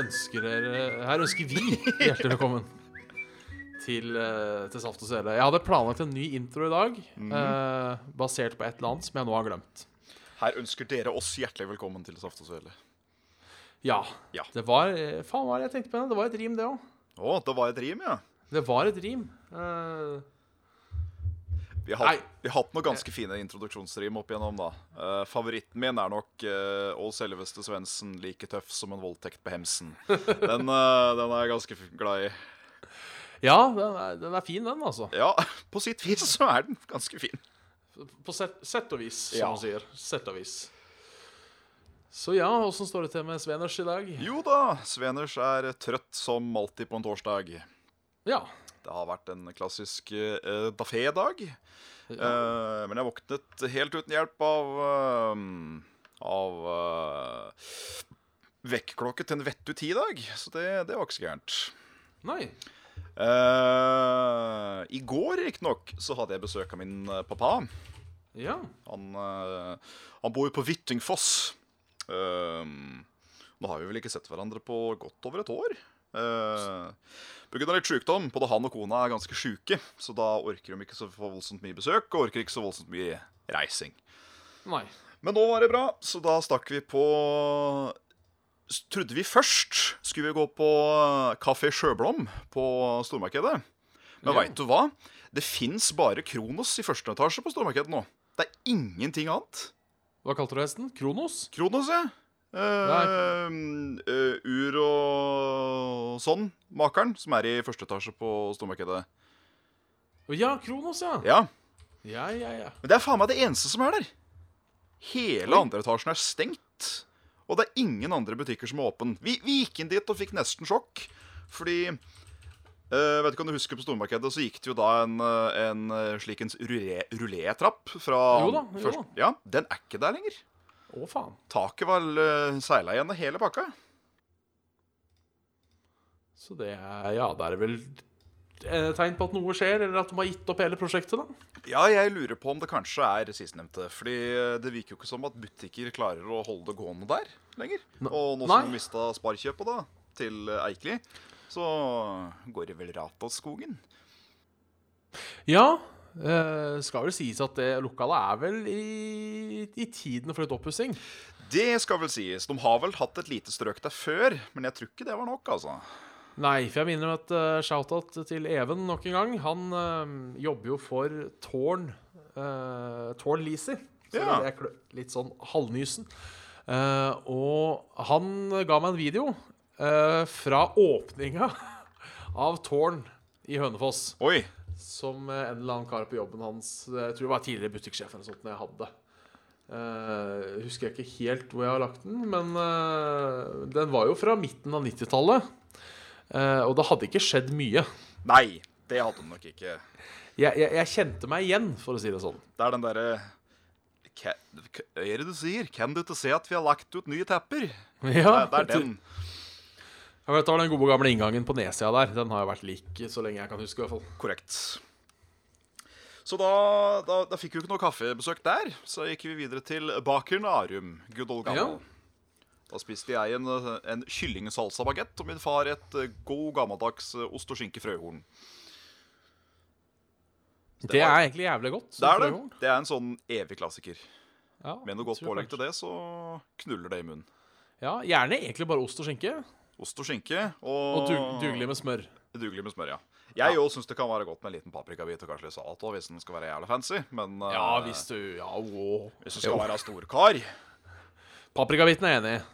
ønsker, dere, her ønsker vi hjertelig velkommen til, eh, til Saft og Svele. Jeg hadde planlagt en ny intro i dag, eh, basert på et eller annet som jeg nå har glemt. Her ønsker dere oss hjertelig velkommen til Saft og Svele. Ja. Ja. Det var eh, Faen, hva var det jeg tenkte på? Det var et rim, det òg. Å, det var et rim, ja. Det var et rim. Eh, Vi har, vi har hatt noen ganske fine introduksjonsrim opp igjennom, da. Uh, favoritten min er nok uh, Å selveste Svendsen like tøff som en voldtekt på hemsen. Den, uh, den er jeg ganske glad i. ja, den er, den er fin, den, altså. Ja, på sitt vis så er den ganske fin. På sett, sett og vis, som Ja. man sier. Sett og vis. Så ja, åssen står det til med Sveners i dag? Jo da, Sveners er trøtt som alltid på en torsdag. Ja. Det har vært en klassisk uh, dafé-dag. Uh, men jeg våknet helt uten hjelp av uh, Av uh, vekkerklokke til en vettu i dag Så det, det var ikke så gærent. Nei. Uh, I går, riktignok, så hadde jeg besøk av min pappa. Ja. Han, han bor jo på Hvittingfoss. Uh, nå har vi vel ikke sett hverandre på godt over et år. Uh, Pga. litt sykdom. Både han og kona er ganske sjuke, så da orker de ikke så voldsomt mye besøk og orker ikke så voldsomt mye reising. Nei. Men nå var det bra, så da stakk vi på Trodde vi først skulle vi gå på Kafé Sjøblom på Stormarkedet. Men Ja. veit du hva? Det fins bare Kronos i første etasje på Stormarkedet nå. Det er ingenting annet. Hva kalte du hesten? Kronos? Kronos, ja. Eh, uh, ur og sånn, makeren, som er i første etasje på Stormarkedet. Å Ja, Kronos, ja. Ja, Ja, ja, ja. Men det er faen meg det eneste som er der. Hele Oi. andre etasjen er stengt. Og det er ingen andre butikker som er åpen. Vi, vi gikk inn dit og fikk nesten sjokk. Fordi uh, Vet ikke om du husker På stormarkedet så gikk det jo da en, eh, en slik en rulétrapp fra Jo da, jo da. Ja, Den er ikke der lenger. Å, faen. Taket var uh, seila igjen av hele pakka. Så det er Ja, det er vel et tegn på at noe skjer, eller at de har gitt opp hele prosjektet, da. Ja, jeg lurer på om det kanskje er sistnevnte. Fordi eh, det virker jo ikke som at butikker klarer å holde det gående der lenger. Ne- Og nå som de mista Sparkjøpet da, til Eikli, så går det vel rat av skogen. Ja. Eh, skal vel sies at det lokalet er vel i, i tiden for litt oppussing. Det skal vel sies. De har vel hatt et lite strøk der før, men jeg tror ikke det var nok, altså. Nei, for jeg minner om et uh, shout-out til Even nok en gang. Han uh, jobber jo for Tårn uh, Tårn. Så Ja. det er litt sånn halvnysen. Eh, og han ga meg en video eh, fra åpninga av Tårn i Hønefoss. Oi. Som eh, en eller annen kar på jobben hans Jeg tror det var tidligere butikksjef eller sånt jeg hadde. Uh, husker jeg ikke helt hvor jeg har lagt den, men uh, den var jo fra midten av 90-tallet. Uh, og det hadde ikke skjedd mye. Nei, det hadde den nok ikke. Jeg, jeg, jeg kjente meg igjen, for å si det sånn. Det er den derre hva er det du sier? Kan du ikke se at vi har lagt ut nye tepper? Ja, det, det er den. Jeg tar den gode gamle inngangen på nedsida der. Den har jo vært lik så lenge jeg kan huske. i hvert fall Korrekt. Så da, da, da fikk vi ikke noe kaffebesøk der. Så gikk vi videre til bakeren Arum. Good old gammel. Da spiste jeg en, en kyllingsalsabagett og min far et eh, god gammeldags eh, ost og skinke frøhorn. Det er egentlig jævlig godt. Det er det. frøhorn. Det er en sånn evig klassiker. Ja, Med noe godt pålegg til det, så knuller det i munnen. Ja, Gjerne egentlig bare ost og skinke. Ost og skinke og, Og dug, dugelig med smør. dugelig med smør. ja. Jeg òg syns det kan være godt med en liten paprikabit og kanskje litt salat også, hvis den skal være jævlig fancy. Men Ja, hvis du Ja, wow. hvis du skal Jo. være storkar Paprikabiten er jeg enig i.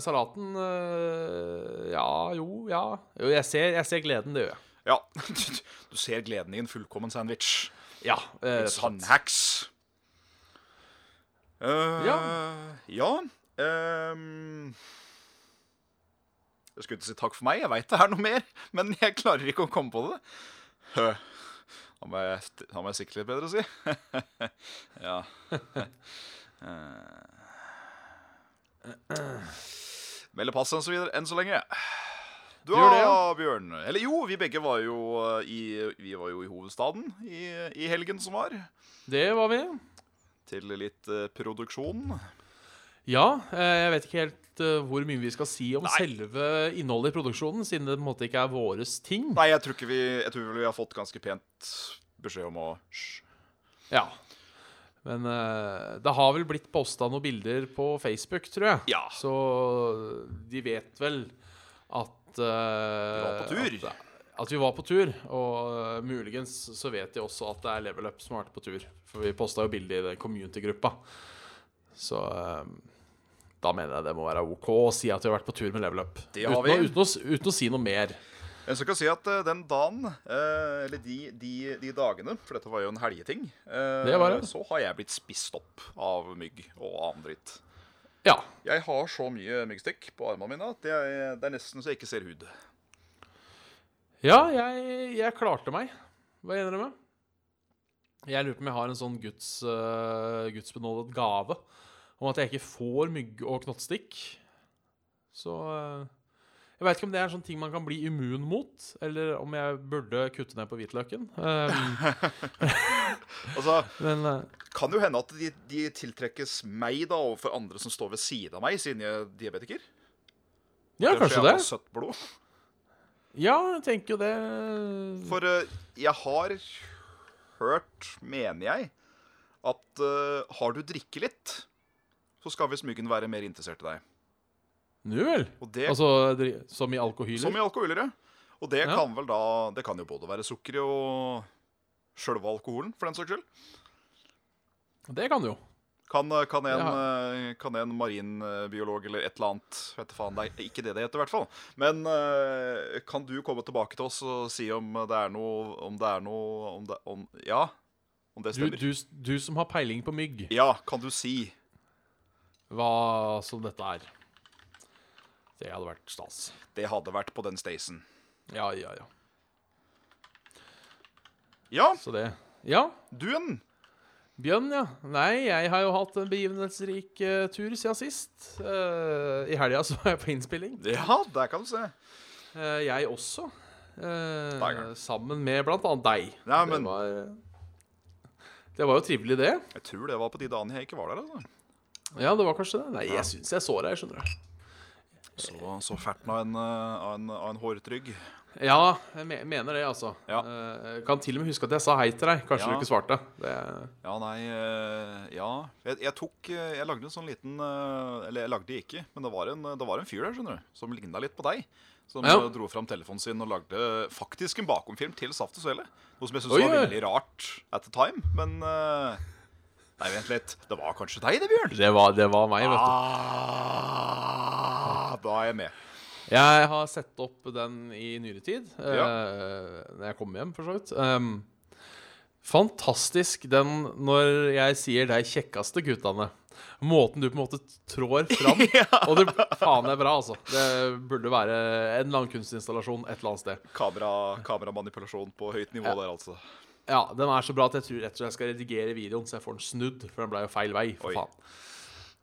Salaten uh, Ja, jo, ja. Jo, jeg ser, jeg ser gleden, det gjør jeg. Ja, du ser gleden i en fullkommen sandwich. Ja. Uh. Sandhacks. Uh, Ja. ja ehm, Jeg skulle ikke si takk for meg, jeg veit det er noe mer, men jeg klarer ikke å komme på det. Hø. Da må jeg, da må jeg sikte litt bedre, si. ja. Melde pass enn så, videre, enn så lenge. Du det, da, ja. Bjørn? Eller jo, vi begge var jo eh, i, vi var jo i hovedstaden i, i helgen som var. Det var vi. Til litt uh, produksjon. Ja, eh, jeg vet ikke helt eh, hvor mye vi skal si om Nei. selve innholdet i produksjonen, siden det på en måte ikke er våres ting. Nei, jeg tror ikke vi Jeg tror vi har fått ganske pent beskjed om å Hysj. Ja. Men uh, det har vel blitt posta noen bilder på Facebook, tror jeg. Ja. Så de vet vel at uh, var på tur. At, at vi var på tur. Og uh, muligens så vet de også at det er Level Up som har vært på tur. For vi posta jo bilde i den community-gruppa. Så eh, da mener jeg det må være OK å si at vi har vært på tur med Level Up. Det har uten, å, vi. uten, å, uten å si noe mer. Jeg skal si at eh, den dagen, eh, eller de, de, de dagene, for dette var jo en helgeting, eh, Det var det. så har jeg blitt spist opp av mygg og annen dritt. Ja. Jeg har så mye myggstikk på armene mine at jeg, det er nesten så jeg ikke ser hud. Ja, jeg, jeg klarte meg, hva jeg innrømme. Jeg lurer på om jeg har en sånn Guds, uh, gudsbenådet gave om at jeg ikke får mygg- og knottstikk. Så eh, Jeg veit ikke om det er en sånn ting man kan bli immun mot, eller om jeg burde kutte ned på hvitløken. Altså, men kan det jo hende at de, de tiltrekkes meg da overfor andre som står ved siden av meg, siden jeg er diabetiker. Ja, kanskje jeg det. har søtt blod. Ja, jeg tenker jo det. For eh, jeg har hørt, mener jeg, at uh, har du drikke litt, så skal visst myggen være mer interessert i deg. Nu vel. Og det, Altså som i alkohyler? Som i alkohyler, ja. Og det Ja. kan vel da Det kan jo både være sukkeret og sjølve alkoholen, for den saks skyld. Det kan det jo. Kan, eh, kan, en, Ja. eh, kan en marinbiolog eller et eller annet Vet faen, det er ikke det det heter, i hvert fall. Men eh, kan du komme tilbake til oss og si om det er noe Om det er noe om det, om, Ja, om det Du, du, du som har peiling på mygg, Ja, kan du si hva som dette er. Det hadde vært stas. det hadde vært på den stasen. Ja, ja, ja. Ja, Så det Ja, duen. Bjørn, ja. Nei, jeg har jo hatt en begivenhetsrik uh, tur siden sist. Uh, I helga så var jeg på innspilling. Ja, der kan du se. Uh, jeg også. Sammen med blant annet deg. Ja, det, var, det var jo trivelig, det. Jeg tror det var på de dagene jeg ikke var der. altså. Ja, det var kanskje det. Nei, jeg syns jeg så deg, skjønner du. Så, så ferten av en, eh, av en, av en hårtrygg. Ja, jeg me mener det, altså. Ja. Eh, kan til og med huske at jeg sa hei til deg. Kanskje Ja. du ikke svarte. Det, Ja, nei eh, Ja. Jeg, jeg tok eh, Jeg lagde en sånn liten eh, Eller jeg lagde ikke, men det var en, det var en fyr der, skjønner du, som ligna litt på deg. Som Ja. eh, dro fram telefonen sin og lagde faktisk en bakomfilm til Saft og Svele. Noe som jeg syns Oi, var oi. veldig rart at the time, men eh, Nei, vent litt. Det var kanskje deg, det, Bjørn? det, var, det var meg, vet du. Ah, da er jeg med. Jeg har sett opp den i nyere tid. Ja. eh, når jeg kom hjem, for så vidt. Um, fantastisk den når jeg sier 'de kjekkeste guttene'. Måten du på en måte trår fram. Og det faen er bra, altså. Det burde være en eller annen kunstinstallasjon et eller annet sted. Kamera, kameramanipulasjon på høyt nivå Ja. der, altså. Ja, Den er så bra at jeg tror rett og slett jeg skal redigere videoen så jeg får den snudd. For den ble jo feil vei. for Oi. faen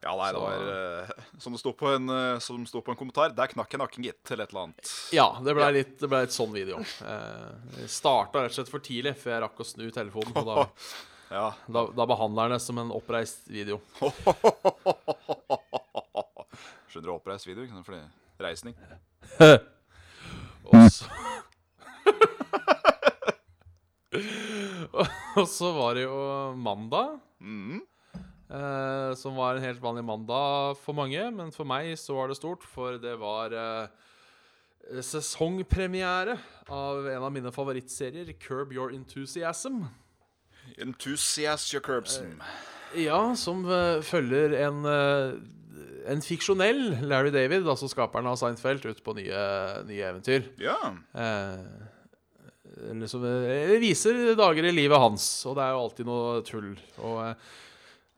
Ja, nei, det var eh, Som det sto på en, eh, på en kommentar, der knakk jeg nakken, gitt, eller et eller annet. Ja, det ble litt, det ble litt sånn video. Eh, jeg starta rett og slett for tidlig, før jeg rakk å snu telefonen. Og da, Ja. da, da behandler jeg det som en oppreist video. Skjønner du oppreist video, ikke sant? Fordi reisning. Og så Og så var det jo mandag, Mm. eh, som var en helt vanlig mandag for mange. Men for meg så var det stort, for det var eh, sesongpremiere av en av mine favorittserier, Curb Your Enthusiasm. Enthusiast your curbsome. Ja, som uh, følger en, uh, en fiksjonell Larry David, altså skaperen av Seinfeld, ut på nye, nye eventyr. Ja. Eh, eller som eh, viser dager i livet hans, og det er jo alltid noe tull. Og eh,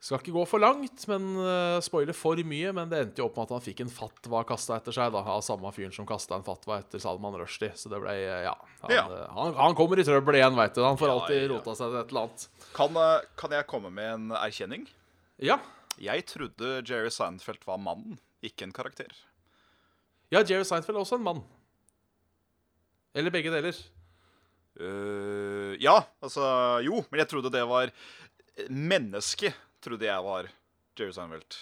Skal ikke gå for langt, men uh, spoiler for mye. Men det endte jo opp med at han fikk en fatwa kasta etter seg da, av samme fyren som kasta en fatwa etter Salman Rushdie. Så det ble Ja. Han, Ja. han, han kommer i trøbbel igjen, veit du. Han får alltid ja. rota seg til et eller annet. Kan, kan jeg komme med en erkjenning? Ja. Jeg trodde Jerry Seinfeld var mannen, ikke en karakter. ja, Jerry Seinfeld er også en mann. Eller begge deler. Eh, ja, altså Jo, men jeg trodde det var Menneske trodde jeg var Jerry Seinfeld.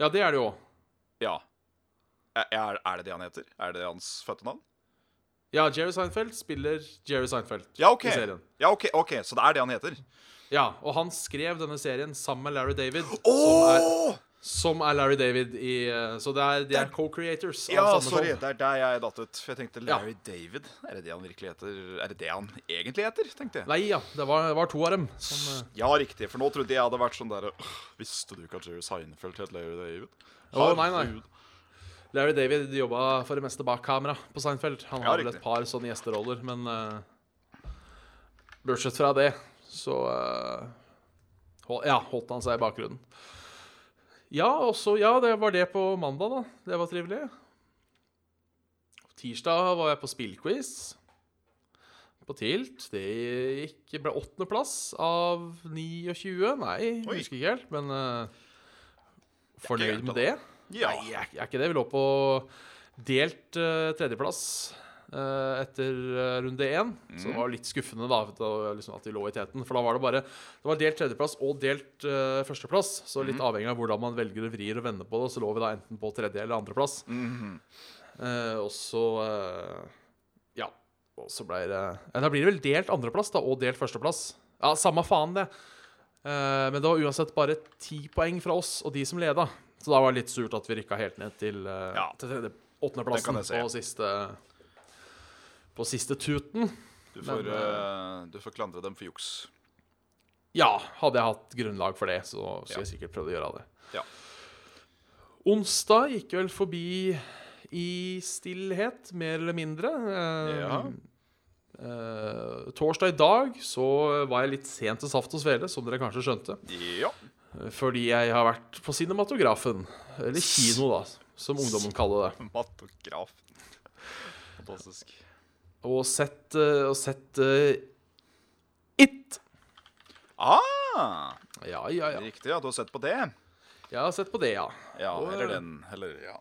Ja, det er det jo. Ja. Er, er det det han heter? Er det hans fødte navn? Ja, Jerry Seinfeld spiller Jerry Seinfeld Ja, OK. i serien. Ja, okay, ok, Så det er det han heter? Ja, og han skrev denne serien sammen med Larry David, Åh! som, er, som er Larry David i uh, Så det er, de er co-creators. Ja, sorry. Det er der jeg datt ut. For jeg tenkte Ja. Larry David. Er det det han virkelig heter? Er det det han egentlig heter? tenkte jeg. Nei, ja. Det var, var to av dem. Som, eh, Ja, riktig. For nå trodde jeg hadde vært sånn der Visste du ikke at Jerry Seinfeld het Larry David? Å, nei, nei. Larry David jobba for det meste bak kamera på Seinfeld. Han Ja, har vel et par sånne gjesteroller, men uh, Bortsett fra det, så uh, hold, Ja, holdt han seg i bakgrunnen. Ja, også, Ja, det var det på mandag, da. Det var trivelig. Tirsdag var jeg på spillquiz. På Tilt. Det gikk ble åttendeplass av 29. Nei, jeg husker ikke helt, men uh, fornøyd med det. Ja. Nei, jeg er, jeg er ikke det. Vi lå på delt uh, tredjeplass etter eh, runde én. Så det var litt skuffende da, liksom, at de lå i teten. For da var det bare Det var delt tredjeplass og delt uh, førsteplass. Så litt avhengig av hvordan man velger og vrir og vender på det, så lå vi da enten på tredje- eller andreplass. Mm. Uh, og så uh, Ja. Og så ble det Da blir det vel delt andreplass da, og delt førsteplass. Ja, samme faen, det. Eh, men det var uansett bare ti poeng fra oss og de som leda. Så da var det litt surt at vi rykka helt ned til, Ja. til tredje, åttendeplassen og siste På siste tuten. Du, får, Men, eh, du får klandre dem for juks. Ja, hadde jeg hatt grunnlag for det, så skulle Ja. jeg sikkert prøvd å gjøre det. Ja. Onsdag gikk vel forbi i stillhet, mer eller mindre. Eh, Ja. Uh, torsdag i dag så var jeg litt sent til Saft og Svele, som dere kanskje skjønte. Ja. Eh, Fordi jeg har vært på cinematografen. Eller kino, da, som ungdommen kaller det. Cinematografen. Fantastisk. Og sett, eh, og sett uh, It. Ah! Ja, ja, ja. Riktig, ja. Du har sett på det? Jeg har sett på det, ja. Ja, Og, eller eh, den. Eller ja.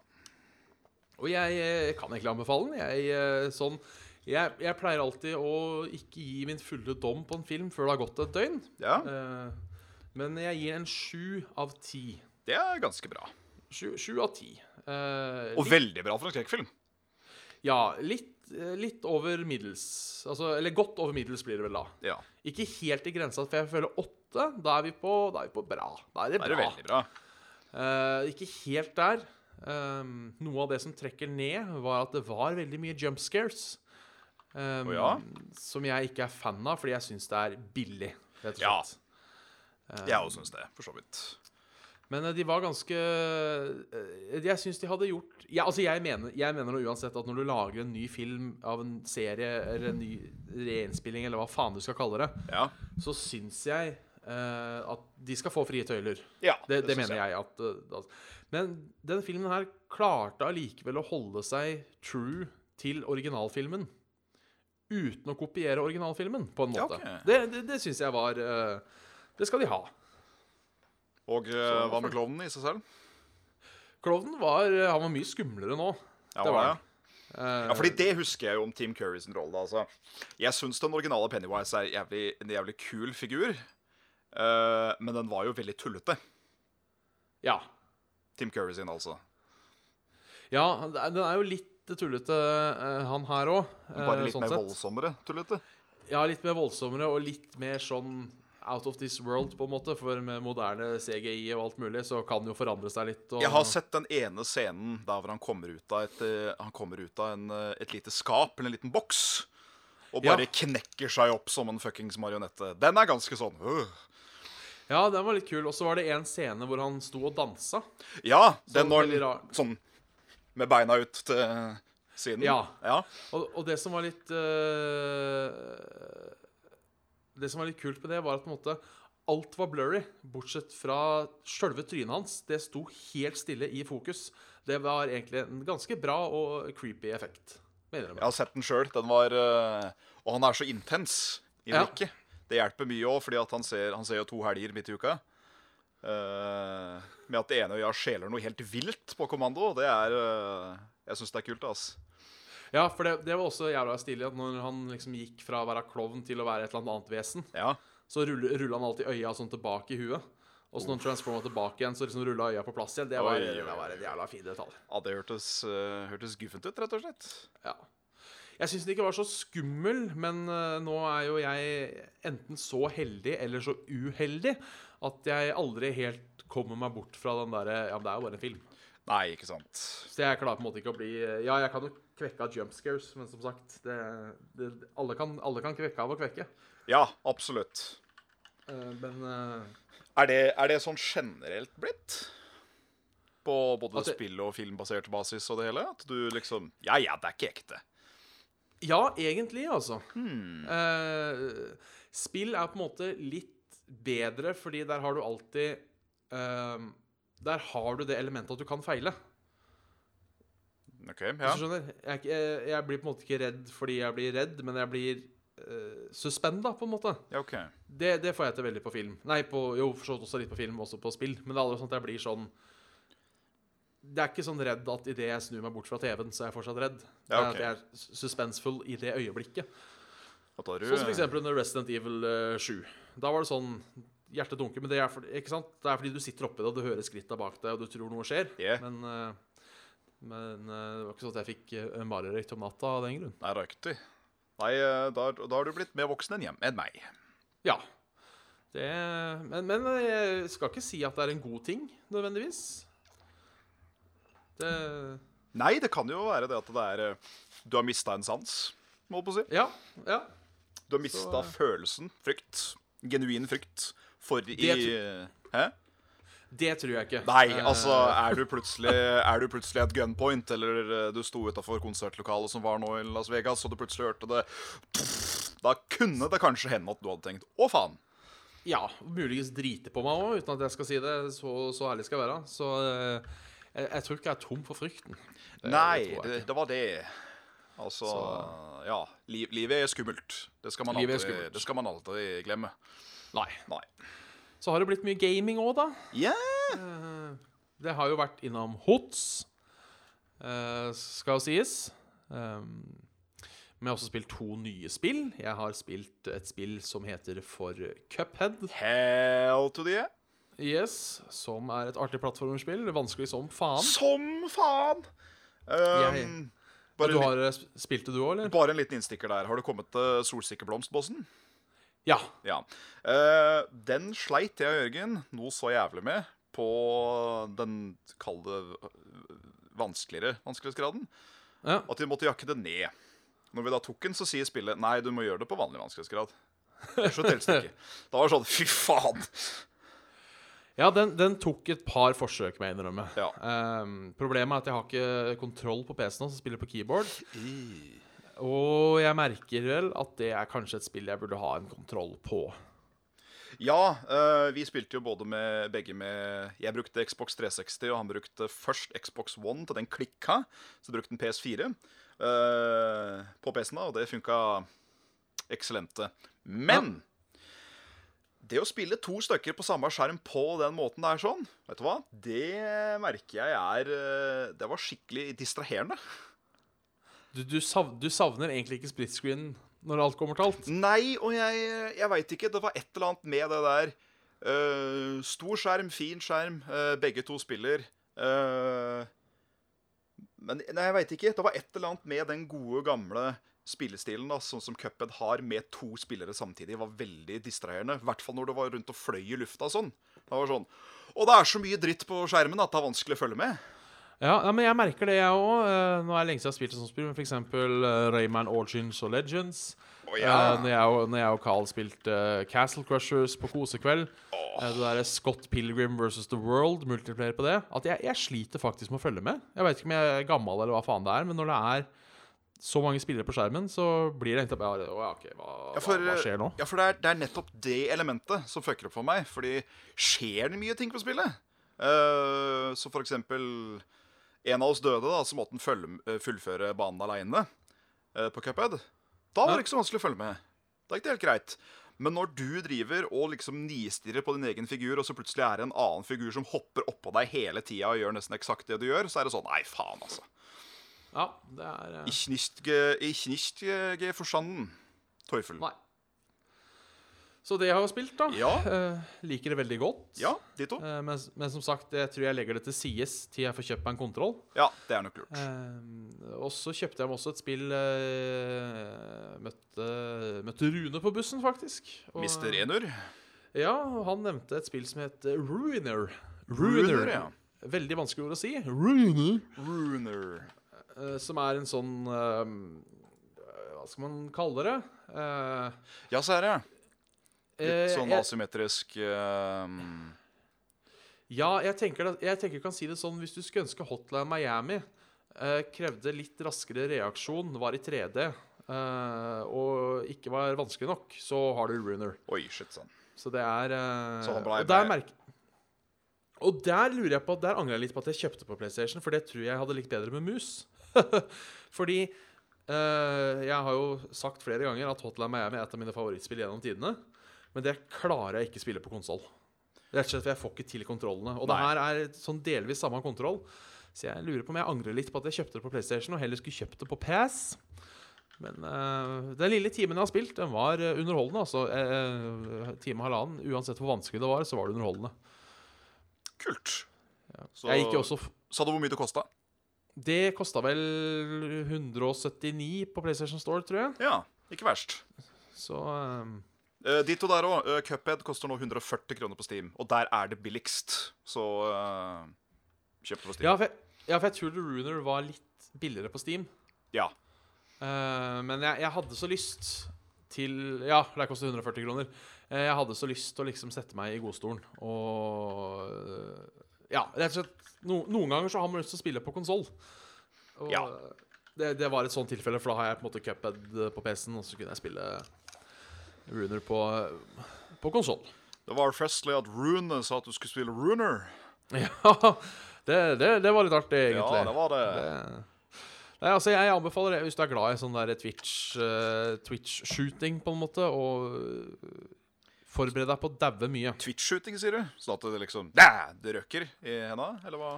Og jeg jeg kan egentlig anbefale den. Jeg, eh, sånn, jeg, jeg pleier alltid å ikke gi min fulle dom på en film før det har gått et døgn. ja. Uh, men jeg gir en sju av ti. Det er ganske bra. Sju, sju av ti. Eh, Og litt- veldig bra for en skrekkfilm. Ja, litt, eh, litt over middels. Altså, eller godt over middels blir det vel da. Ja. Ikke helt i grensa, for jeg føler åtte. Da er vi på, da er vi på bra. Da er det Det bra. er veldig bra. Eh, ikke helt der. Um, noe av det som trekker ned, var at det var veldig mye jump scares. Um, Å ja? Som jeg ikke er fan av, fordi jeg syns det er billig, rett og Ja. slett. Jeg òg syns det, for så vidt. Men eh, de var ganske eh, Jeg syns de hadde gjort ja, altså jeg mener, jeg mener nå uansett at når du lager en ny film av en serie eller en ny reinnspilling, eller hva faen du skal kalle det, Ja. så syns jeg uh, at de skal få frie tøyler. ja Det, det det mener jeg at uh, Men den filmen her klarte allikevel å holde seg true til originalfilmen. Uten å kopiere originalfilmen, på en Ja, måte. Det, det, det syns jeg var uh, Det skal de ha. Og eh, hva med klovnen i seg selv? Klovnen var, han var mye skumlere nå. Ja, Det var det. Eh, Ja, fordi det husker jeg jo om Team Curry sin rolle. Altså. Jeg syns den originale Pennywise er jævlig, en jævlig kul figur. uh, men den var jo veldig tullete. ja. Team Curry sin, altså. ja, den er jo litt tullete, uh, han her òg. Bare litt mer voldsommere tullete. Ja, litt mer voldsommere og litt mer sånn out of this world, på en måte. For med moderne CGI og alt mulig, så kan det jo forandre seg litt. Og... Jeg har sett den ene scenen der hvor han kommer ut av et, eh, han kommer ut av en, eh, et lite skap eller en liten boks. Og bare Ja. knekker seg opp som en fuckings marionette. Den er ganske sånn øh. Ja, den var litt kul. Og så var det en scene hvor han sto og dansa. Ja, den veldig sånn med beina ut til siden. Ja. ja. Og, og det som var litt eh, Det som var litt kult med det, var at på en måte alt var blurry, bortsett fra sjølve trynet hans. Det sto helt stille i fokus. Det var egentlig en ganske bra og creepy effekt. Mener Jeg har sett den sjøl. Den var eh, Og han er så intens i Ja. Det hjelper mye òg, fordi han ser, han ser jo to helger midt i uka. Uh, med at det ene øya skjeler noe helt vilt på kommando. Det er uh, Jeg syns det er kult. ass Ja, for det, det var også jævla stilig at når han liksom gikk fra å være klovn til å være et eller annet vesen, Ja, så rulla rulla han alltid øya sånn tilbake i huet. Og så når han transforma tilbake igjen, så liksom rulla øya på plass igjen. Det var, Oi, oi, det var en jævla fin detalj. ja Det hørtes, uh, hørtes guffent ut, rett og slett. Ja. Jeg syns den ikke var så skummel, men eh, nå er jo jeg enten så heldig eller så uheldig at jeg aldri helt kommer meg bort fra den derre Ja, men det er jo bare en film. Nei, ikke sant. Så jeg klarer på en måte ikke å bli Ja, jeg kan jo kvekke av jump scares, men som sagt det, det, alle, kan, alle kan kvekke av å kvekke. Ja, absolutt. Uh, men uh, Er det, er det sånn generelt blitt? På både det- spill- og filmbasert basis og det hele? At du liksom Ja, ja, det er ikke ekte. Ja, egentlig, altså. Eh, spill er på en måte litt bedre, fordi der har du alltid Der har du det elementet at du kan feile. OK, ja. Jeg, jeg, blir på en måte ikke redd fordi jeg blir redd, men jeg blir uh, suspenda, på en måte. ja OK. Det, det får jeg til veldig på film. Nei, på, jo, for så vidt også litt på film, også på spill. Men det er aldri sånn at jeg blir sånn Det er ikke sånn redd at idet jeg snur meg bort fra TV-en, så er jeg fortsatt redd. Det Ja, er at jeg er suspensfull i det øyeblikket. Du Sånn som for eksempel under Resident Evil uh, 7. Da var det sånn Hjertet dunker, men det er, sant? det er fordi du sitter oppi det, og du hører skritta bak deg, og du tror noe skjer. Yeah. Men, eh, men eh, det var ikke sånn at jeg fikk uh, mareritt om natta av den grunn. Nei, riktig. Nei, eh, da, da har du blitt mer voksen enn hjem enn meg. Ja. Det, men, men jeg skal ikke si at det er en god ting, nødvendigvis. Det Nei, det kan jo være det at det er eh, Du har mista en sans, må jeg på å si. Ja. ja. Du har mista følelsen, frykt, genuin frykt, for i Det Hæ? Det tror jeg ikke. Nei, Eh, altså, er du plutselig Er du plutselig et gunpoint, eller eh, du sto utafor konsertlokalet som var nå i Las Vegas, og du plutselig hørte det Da kunne det kanskje hende at du hadde tenkt 'å, faen'. Ja, muligens drite på meg òg, uten at jeg skal si det. Så, så ærlig skal jeg være. Så eh, jeg, jeg tror ikke jeg er tom for frykten. Det- Nei, det det, var det. Altså Ja. Liv, livet er skummelt. Det skal man, aldri, skal man aldri glemme. Nei. Nei. Så har det blitt mye gaming òg, da. Ja, Eh, Det har jo vært innom HOTS, eh, skal jo sies. Um, Men jeg har også spilt to nye spill. Jeg har spilt et spill som heter For Cuphead. Hell to the. Yes, Som er et artig plattformspill. Vanskelig som faen. Som faen! Um, Jeg- bare, Du har eh, Spilt det, du òg, eller? bare en liten innstikker der. Har du kommet til Solsikkeblomstbossen? Ja. Ja. Uh, den sleit jeg og Jørgen noe så jævlig med på den kalde vanskeligere vanskelighetsgraden ja. at vi måtte jakke det ned. Når vi da tok den, så sier spillet nei, du må gjøre det på vanlig vanskelighetsgrad. Så det ikke. Da var det sånn fy faen. Ja, den, den tok et par forsøk, må jeg innrømme. Ja. Um, problemet er at jeg har ikke kontroll på PC-en, som spiller på keyboard. Og jeg merker vel at det er kanskje et spill jeg burde ha en kontroll på. Ja, eh, vi spilte jo både med begge med Jeg brukte Xbox 360, og han brukte først Xbox One til den klikka. Så brukte han PS4 eh, på PC-en, da, og det funka eksellente. Men det å spille to stykker på samme skjerm på den måten der sånn, vet du hva? Det merker jeg er eh, Det var skikkelig distraherende. Du, du, sav, du savner egentlig ikke split screen når alt kommer til alt. Nei, og jeg, jeg veit ikke. Det var et eller annet med det der. Uh, stor skjerm, fin skjerm. Uh, begge to spiller. Uh, men nei, jeg veit ikke. Det var et eller annet med den gode, gamle spillestilen da, sånn som Cuphead har, med to spillere samtidig, var veldig distraherende. I hvert fall når det var rundt og fløy i lufta sånn. Det var sånn Og det er så mye dritt på skjermen at det er vanskelig å følge med. Ja, ja, men jeg merker det, jeg òg. nå er det lenge siden jeg har spilt et sånt spill, men f.eks. Uh, Rayman Origins og Legends. Å Eh, når, jeg, når jeg og Carl spilte eh, Castle Crushers på kosekveld. eh, det derre Scott Pilgrim versus The World, multiplayer på det. At jeg, jeg sliter faktisk med å følge med. Jeg vet ikke om jeg er gammel eller hva faen det er, men når det er så mange spillere på skjermen, så blir det egentlig bare ja, ok, hva, Ja, for, hva skjer nå? Ja, for det er, det er nettopp det elementet som fucker opp for meg. Fordi skjer det mye ting på spillet? Uh, så for eksempel En av oss døde, da, så måtte han eh, fullføre banen aleine på Cuphead. Da var det ikke så vanskelig å følge med. Det er ikke helt greit. Men når du driver og liksom nistirrer på din egen figur, og så plutselig er det en annen figur som hopper oppå deg hele tida og gjør nesten eksakt det du gjør, så er det sånn Nei, faen, altså. Ja, det er uh... Ich nicht, ge, ich nicht ge, ge forstanden. Teufel. Nei. Så det har jeg har spilt, da. Ja. Uh, liker det veldig godt. Ja, de to. Uh, men, men som sagt, jeg tror jeg legger det til sides til jeg får kjøpt meg en kontroll. Ja, det er nok lurt. Uh, og så kjøpte jeg meg også et spill møtte, møtte Rune på bussen, faktisk. Og, Mister Enur. Ja, han nevnte et spill som het Ruiner. Ruiner, ja. Veldig vanskelig ord å si. Ruiner. Ruiner. Som er en sånn Hva skal man kalle det? Ja, så er det. Eh, Litt sånn jeg- asymmetrisk um... Ja, jeg tenker, jeg tenker du kan si det sånn Hvis du skulle ønske Hotline Miami eh, krevde litt raskere reaksjon, var i 3D eh, og ikke var vanskelig nok, så har du Runer. Oi, shit sånn. Så det er eh, Så og, der og der lurer jeg på Der angrer jeg litt på at jeg kjøpte på PlayStation, for det tror jeg hadde likt bedre med mus. Fordi eh, jeg har jo sagt flere ganger at Hotline Miami er et av mine favorittspill gjennom tidene. Men det klarer jeg ikke spille på konsoll. Rett og slett, for jeg får ikke til kontrollene. Og det her er sånn delvis samme kontroll. Så jeg lurer på om jeg angrer litt på at jeg kjøpte det på PlayStation og heller skulle kjøpt det på PS. Men uh, den lille timen jeg har spilt, den var eh, underholdende. Altså uh, time og halvannen. Uansett hvor vanskelig det var, så var det underholdende. Kult. Så, Jeg gikk også Sa du hvor mye det kosta? Det kosta vel 179 på PlayStation Store, tror jeg. Ja, ikke verst. Så eh, Uh, Ditto der òg. Cuphead koster nå 140 kroner på Steam, og der er det billigst. Så uh, kjøp det på Steam. ja, for jeg, ja, for jeg tror The Runer var litt billigere på Steam. Ja. Uh, men jeg, jeg hadde så lyst til Ja, det koster 140 kroner. Eh, jeg hadde så lyst til å liksom sette meg i godstolen og eh, Ja, rett og slett no, Noen ganger så har man lyst til å spille på konsoll. Ja. det, det var et sånt tilfelle, for da har jeg på en måte cuphead på PC-en, og så kunne jeg spille Runer på, på konsoll. Det var festlig at Rune sa at du skulle spille Runer. Ja, det, det, det var litt artig, egentlig. Ja, det var det. Det- Nei, altså Jeg anbefaler det hvis du er glad i sånn der Twitch eh, Twitch-shooting, på en måte, og uh, forbered deg på å daue mye. Twitch-shooting, sier du? Sånn at det liksom Dæ, Det røkker i henda? Eller hva?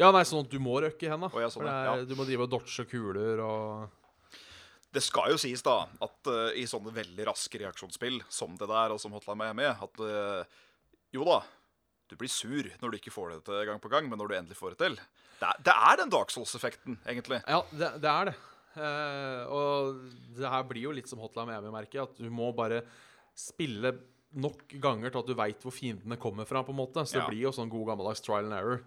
Ja, nei, sånn at du må røkke i henda. Oh, ja, sånn, ja. Du må drive og dodge kuler og Det skal jo sies, da, at uh, i sånne veldig raske reaksjonsspill som det der, og som Hotline Miami, at uh, jo da, du blir sur når du ikke får det til gang på gang, men når du endelig får det til Det er, det er den Dark Souls-effekten, egentlig. Ja, det, det er det. Uh, og det her blir jo litt som Hotline Miami-merket, at du må bare spille nok ganger til at du veit hvor fiendene kommer fra, på en måte. Så Ja. det blir jo sånn god gammeldags trial and error.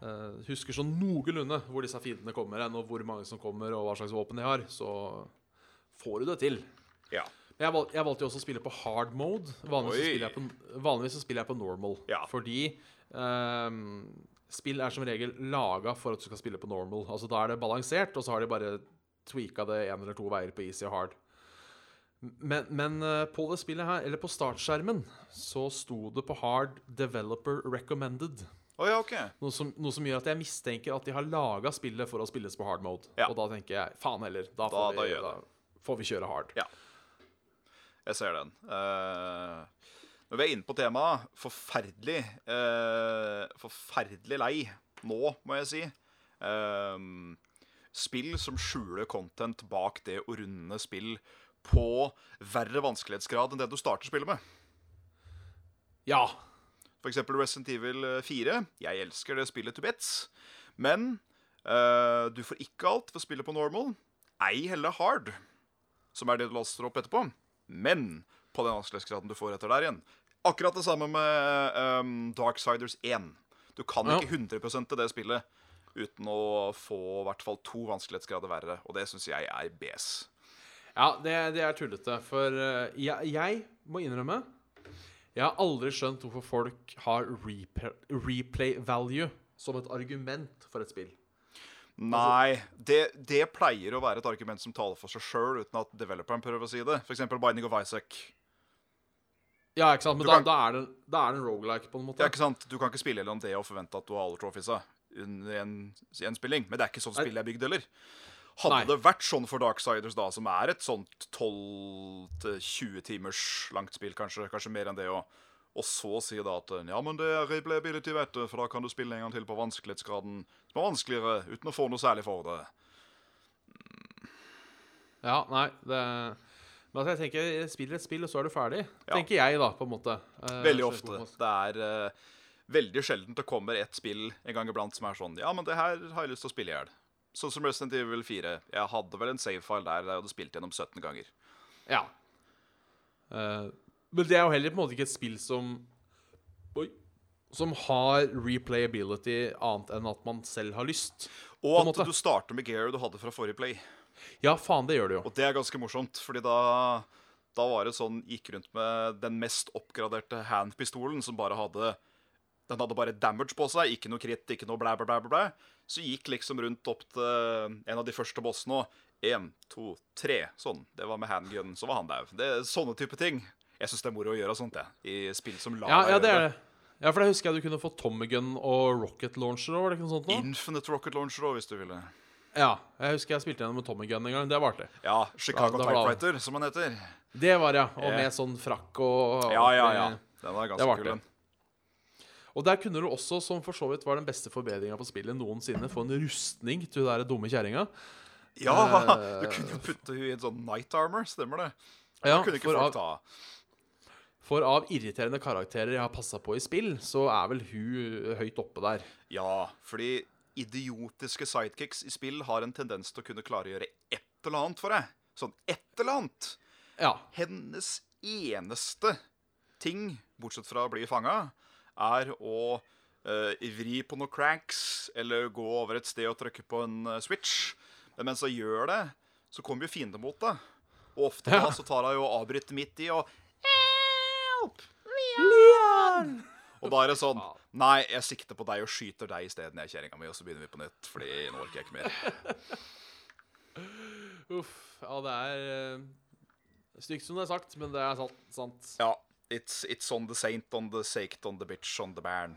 Eh, husker sånn noenlunde hvor disse fiendene kommer hen, og hvor mange som kommer, og hva slags våpen de har, så får du det til. Ja. Men jeg, valg, jeg valgte jo også å spille på hard mode. Vanligvis, spiller, jeg på, vanligvis så spiller jeg på normal. Ja. Fordi um, spill er som regel laga for at du skal spille på normal. Altså Da er det balansert, og så har de bare tweaka det én eller to veier på easy og hard. Men, men eh, på det spillet her, eller på startskjermen, så sto det på hard 'developer recommended'. Å ja, okay. Noe som, noe som gjør at jeg mistenker at de har laga spillet for å spilles på hard mode. Ja. Og da tenker jeg faen heller, da Da- får, da vi, gjør da får vi kjøre hard. Ja. Jeg ser den. Uh, når vi er inne på temaet forferdelig uh, Forferdelig lei nå, må jeg si. Uh, spill som skjuler content bak det å runde spill på verre vanskelighetsgrad enn det du starter spillet med. Ja. Eksempel Resident Evil 4. Jeg elsker det spillet to bits. Men uh, du får ikke alt for spillet på normal. Ei heller hard, som er det du laster opp etterpå. Men på den vanskelighetsgraden du får etter der igjen. Akkurat det samme med um, Darksiders 1. Du kan Ja. ikke 100 til det spillet uten å få i hvert fall to vanskelighetsgrader verre. Og det syns jeg er BS. Ja, det, det er tullete. For eh, jeg, jeg må innrømme Jeg har aldri skjønt hvorfor folk har replay, value som et argument for et spill. Nei, det, det pleier å være et argument som taler for seg sjøl, uten at developeren prøver å si det. F.eks. Binding of Isaac. Ja, ikke sant? Men da, kan- da, er det, da er det en roguelike, på en måte. Ja, ikke sant? Du kan ikke spille gjennom det og forvente at du har alle trophiesa under en spilling Men det er ikke sånn spillet er bygd heller. Hadde Nei. det vært sånn for Darksiders, da, som er et sånt 12-20 timers langt spill, kanskje, kanskje mer enn det, og, og så si da at ja, men det er replayability, vet du, for da kan du spille en gang til på vanskelighetsgraden som er vanskeligere, uten å få noe særlig for det. Ja, nei, det Men altså, jeg tenker, spiller et spill, og så er du ferdig. Ja. Tenker jeg, da, på en måte. Eh, Veldig ofte. Det er uh, veldig sjelden det kommer et spill en gang iblant som er sånn Ja, men det her har jeg lyst til å spille i hjel. Sånn som Resident Evil 4. Jeg hadde vel en save-file der jeg hadde spilt gjennom 17 ganger. Ja. Uh, men det er jo heller på en måte ikke et spill som Oi. Som har replayability annet enn at man selv har lyst. Og at du starter med gear du hadde fra forrige play. Ja, faen, det gjør det jo. Og det er ganske morsomt, fordi da Da var det sånn Gikk rundt med den mest oppgraderte handpistolen som bare hadde Den hadde bare damage på seg, ikke noe kritt, ikke noe blæ, blæ, blæ, blæ. Så gikk liksom rundt opp til en av de første bossene og én, to, tre. Sånn. Det var med handgun, så var han daud. Det er sånne type ting. Jeg syns det er moro å gjøre sånt, jeg. I spill som lar Ja, ja, det er det. Ja, for da husker jeg du kunne få Tommy Gun og Rocket Launcher òg, var det ikke noe sånt? nå? Infinite Rocket Launcher òg, hvis du ville. Ja, jeg husker jeg spilte gjennom med Tommy Gun en gang. Det var artig. Ja, Chicago da, Typewriter, som han heter. Det var ja. Og med sånn frakk og Ja, ja, ja. Den var ganske kul, den. Og der kunne du også, som for så vidt var den beste forbedringa på spillet noensinne, få en rustning til hun der dumme kjerringa. Ja, Eh, du kunne jo putte henne i en sånn night armor, stemmer det? Ja, det kunne ikke for av, for av irriterende karakterer jeg har passa på i spill, så er vel hun høyt oppe der. Ja, fordi idiotiske sidekicks i spill har en tendens til å kunne klargjøre et eller annet for deg. Sånn et eller annet. Ja. Hennes eneste ting, bortsett fra å bli fanga, er å eh, vri på noen cranks eller gå over et sted og trykke på en eh, switch. Men mens hun gjør det, så kommer jo fienden mot deg. Og ofte da så tar hun jo avbryter midt i og Help! Leon! Og da er det sånn Nei, jeg sikter på deg og skyter deg isteden, jeg kjerringa mi, og så begynner vi på nytt. Fordi nå orker jeg ikke mer. Uff. Ja, det er uh, stygt som det er sagt, men det er sant. sant. Ja. It's, it's on the saint, on the saked, on the bitch, on the bairn.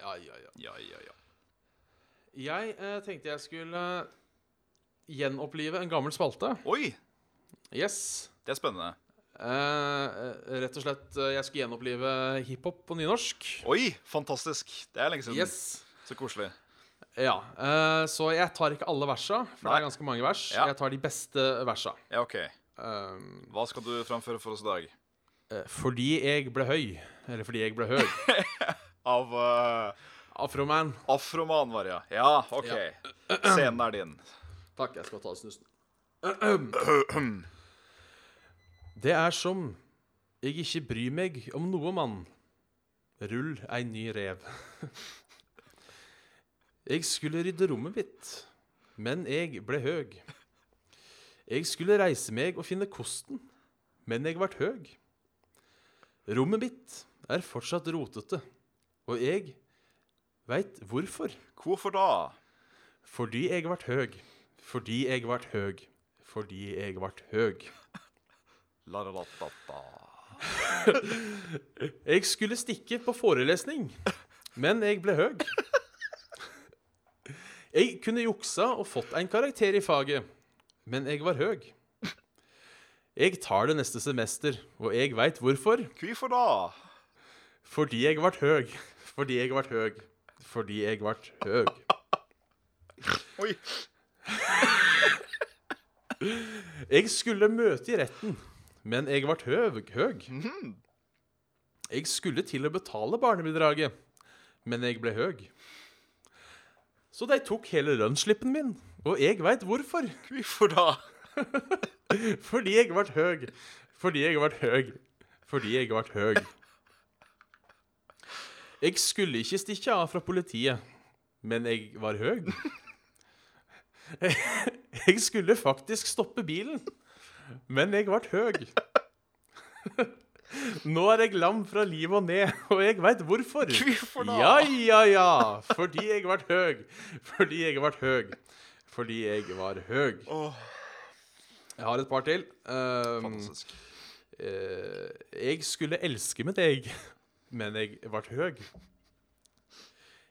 Ja, ja, ja. Ja, ja, ja. Jeg eh, tenkte jeg skulle gjenopplive en gammel spalte. Oi! Yes. Det er spennende. Eh, eh, rett og slett eh, Jeg skulle gjenopplive hiphop på nynorsk. Oi, fantastisk. Det er lenge siden. Yes. Så koselig. Ja. eh, så jeg tar ikke alle versa, for det er ganske mange vers. Ja. Jeg tar de beste versa. Ja, OK. Um, Hva skal du framføre for oss i dag? Eh, fordi jeg ble høy, eller fordi jeg ble høy. Av uh, Afroman. Afroman, var det, ja. Ja, OK. Scenen er din. Takk, jeg skal ta snusen. Det er som jeg ikke bryr meg om noe, mann. Rull ei ny rev. Jeg skulle rydde rommet mitt, men jeg ble høg. Jeg skulle reise meg og finne kosten, men jeg vart høg. Rommet mitt er fortsatt rotete, og jeg veit hvorfor. Hvorfor da? Fordi jeg ble høg. Fordi jeg ble høg. Fordi jeg ble høg. La, la, la, la, la. Jeg skulle stikke på forelesning, men jeg ble høg. Jeg kunne juksa og fått en karakter i faget, men jeg var høg. Jeg tar det neste semester, og jeg veit hvorfor. Hvorfor da? Fordi jeg vart høg. Fordi jeg vart høg. Fordi jeg vart høg. Oi. Jeg skulle møte i retten, men jeg vart høg. høg. Jeg skulle til å betale barnebidraget, men jeg ble høg. Så de tok hele lønnsslippen min, og jeg veit hvorfor. Hvorfor da? Fordi jeg har vært høy. Fordi jeg har vært høy. Fordi jeg har vært høy. Jeg skulle ikke stikke av fra politiet, men jeg var høy. Jeg skulle faktisk stoppe bilen, men jeg ble høy. Nå er jeg lam fra liv og ned, og jeg veit hvorfor. Hvorfor da? Ja, ja, ja. Fordi jeg ble høy. Fordi jeg ble høy. Fordi jeg var høg. Jeg har et par til. Um, fantastisk. Uh, jeg skulle elske mitt egg men jeg ble høg.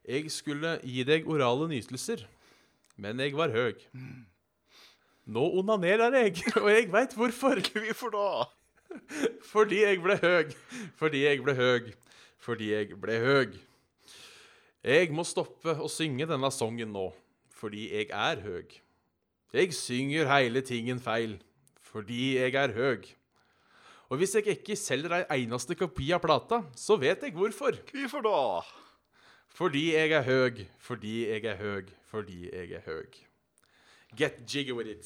Jeg skulle gi deg orale nytelser, men jeg var høg. Nå onanerer jeg, og jeg veit hvorfor. Hvorfor da? Fordi jeg ble høg. Fordi jeg ble høg. Fordi jeg ble høg. Jeg må stoppe å synge denne sangen nå, fordi jeg er høg. Jeg synger hele tingen feil, fordi jeg er høg. Og hvis jeg ikke selger ei eneste kopi av plata, så vet jeg hvorfor. Hvorfor da? Fordi jeg er høg, fordi jeg er høg, fordi jeg er høg. Get jiggy with it.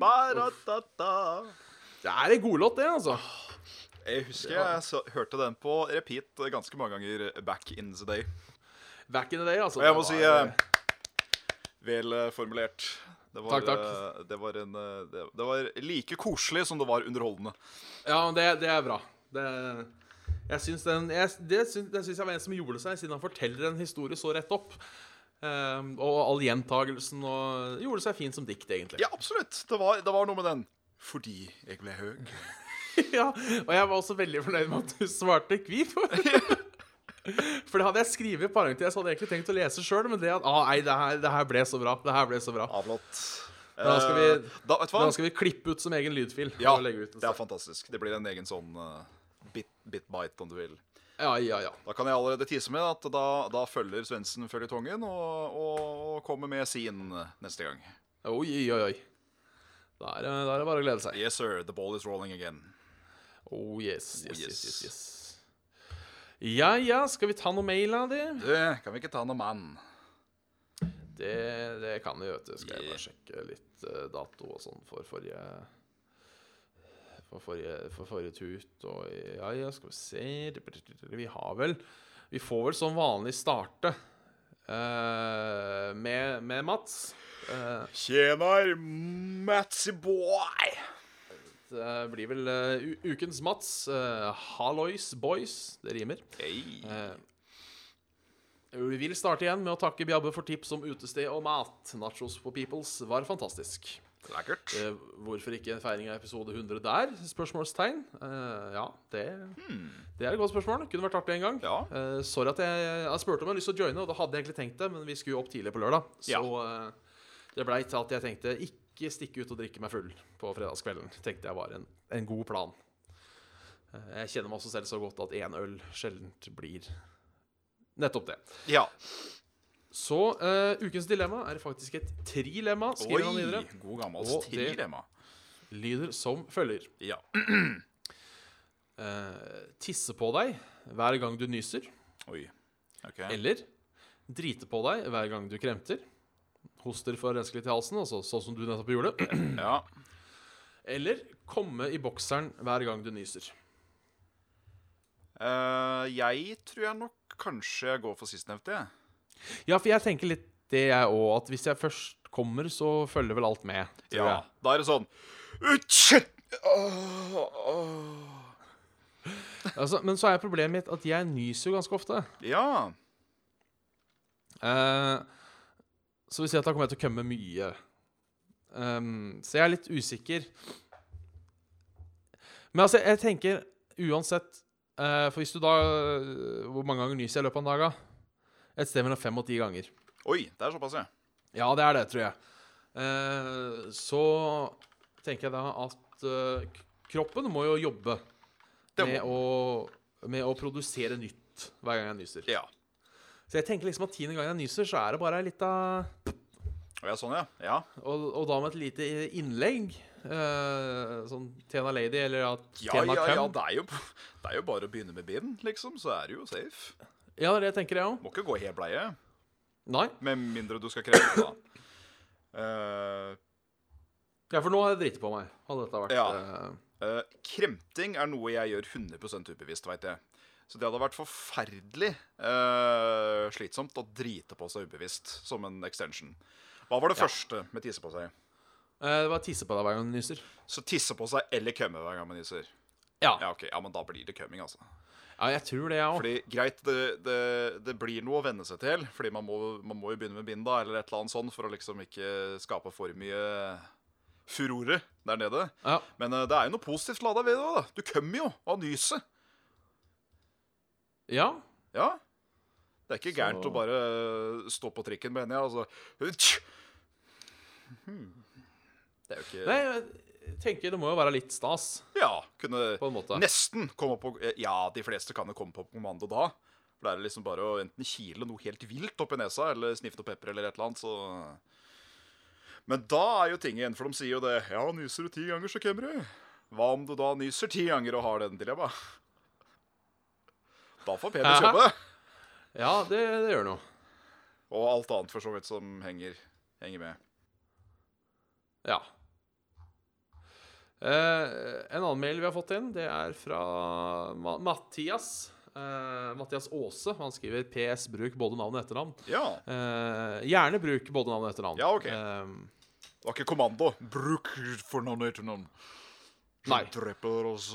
Ba-ra-da-da. Det er en godlåt, det, altså. Jeg husker jeg så, hørte den på repeat ganske mange ganger back in the day. Back in the day, altså. Og jeg må si var, eh, vel eh. Det var, Takk, takk. eh, Det var, en, eh, det, det var like koselig som det var underholdende. Ja, det, det er bra. Det, jeg syns den jeg, Det syns, det syns jeg var en som gjorde seg, siden han forteller en historie så rett opp. Um, og all gjentagelsen og Gjorde seg fint som dikt, egentlig. Ja, absolutt. Det var, det var noe med den. Fordi jeg ble høg. ja, og jeg var også veldig fornøyd med at du svarte hvorfor. For det hadde jeg skrevet i parentes. Jeg hadde egentlig tenkt å lese sjøl, men det at ah, Nei, det her, det her ble så bra. Det her ble så bra. Avlått. Da skal vi- Eh, da? Da skal vi klippe ut som egen lydfil. Ja, det er fantastisk. Det blir en egen sånn uh, bit, bit-bite, om du vil. ja, ja, ja. Da kan jeg allerede tise med at da, da følger Svendsen føljetongen og, og, kommer med sin neste gang. Oi, oi, oi. Da er, det- er bare å glede seg. Yes, sir. The ball is rolling again. Oh yes, yes, Oh, yes, yes. yes, yes. Ja, ja, skal vi ta noe mail av det? Du, kan vi ikke ta noe mann? Det, det kan vi, vet du. Skal jeg bare sjekke litt eh, dato og sånn for forrige For forrige, for forrige tut og Ja, ja, skal vi se Vi har vel Vi får vel som vanlig starte eh, med, med Mats. Eh, Tjener, Matsy boy! Det blir vel eh, ukens Mats. Uh, Hallois boys. Det rimer. Hey. Eh, Vi vil starte igjen med å takke Bjabbe for tips om utested og mat. Nachos for Peoples var fantastisk. Lekkert. Eh, hvorfor ikke en feiring av episode 100 der? Spørsmålstegn. Eh, ja, det, det er et godt spørsmål. Kunne vært artig en gang. Ja. Eh, sorry at jeg, jeg spurte om jeg hadde lyst til å joine, og da hadde jeg egentlig tenkt det, men vi skulle jo opp tidlig på lørdag. Så Ja. eh, det blei til at jeg tenkte ikke stikke ut og drikke meg full på fredagskvelden. Tenkte jeg var en, en god plan. Eh, jeg kjenner meg også selv så godt at én øl sjeldent blir nettopp det. Ja. Så uh, ukens dilemma er faktisk et trilemma, skriver han videre. god gammels Og det- Lyder som følger. Ja. Uh, tisse på deg hver gang du nyser. Oi. Okay. Eller drite på deg hver gang du kremter. Hoster for å renske litt i halsen, altså sånn som du nettopp gjorde. Ja. Eller komme i bokseren hver gang du nyser. Eh, jeg tror jeg nok kanskje jeg går for sistnevnte, jeg. Ja, for jeg tenker litt det, jeg òg. At hvis jeg først kommer, så følger vel alt med. Tror Ja. jeg. Da er det sånn Utsj! Åh, åh. Altså, men så er problemet mitt at jeg nyser jo ganske ofte. Ja. Eh, så vil si at da kommer jeg til å kømme mye. Um, så jeg er litt usikker. Men altså, jeg tenker uansett uh, For hvis du da uh, Hvor mange ganger nyser jeg i løpet av en dag? da? Et sted mellom fem og ti ganger. Oi, det er såpass, ja. Ja, det er det, tror jeg. Uh, så tenker jeg da at kroppen må jo jobbe må. med å, med å produsere nytt hver gang jeg nyser. Ja. Så jeg tenker liksom at tiende gang jeg nyser, så er det bare lita Og ja, sånn, ja. Ja. og, og da med et lite innlegg. eh, sånn Tena Lady, eller at Ja, Tena ja, ja, ja det er, jo, det er jo bare å begynne med bind, liksom, så er du jo safe. Ja, det er det jeg tenker, jeg òg. Må ikke gå helt bleie, Nei. med mindre du skal kreve det, da. Uh, Ja, for nå har jeg driti på meg. Hadde dette vært Ja. eh, kremting er noe jeg gjør 100% ubevisst, veit jeg. Så det hadde vært forferdelig eh, slitsomt å drite på seg ubevisst som en extension. Hva var det Ja. første med tisse på seg? eh, Det var tisse på deg hver gang du nyser. Så tisse på seg eller kømme hver gang man nyser. Ja. Ja, okay. ja, men da blir det kømming, altså. ja, jeg tror det, jeg òg. Fordi, greit, det, det, det blir noe å venne seg til, fordi man må, man må jo begynne med binda eller et eller annet sånt for å liksom ikke skape for mye furore der nede. Ja. Men uh, det er jo noe positivt lada ved det òg, da. Du kommer jo av nyset. Ja. Ja. Det er ikke gærent å bare eh, stå på trikken, mener jeg. Altså. Hmm. Det er jo ikke Nei, jeg tenker det må jo være litt stas, Ja, kunne på en måte. nesten komme på Ja, de fleste kan jo komme på kommando da. For det er liksom bare å enten kile noe helt vilt oppi nesa, eller snifte noe pepper eller et eller annet, så Men da er jo ting igjen, for de sier jo det Ja, nyser du ti ganger, så kommer du. Hva om du da nyser ti ganger og har den dilemma? Da får penis jobbe. Ja, det, det gjør noe. Og alt annet for så vidt som henger, henger med. Ja. Eh, en annen mail vi har fått inn, det er fra Ma Mathias. Eh, Mathias Aase. Han skriver PS bruk både navn og etternavn. Ja. Eh, gjerne bruk både navn og etternavn. Ja, ok. Eh, Det var ikke kommando. Bruk for navn og etternavn. Nei. Dreper oss.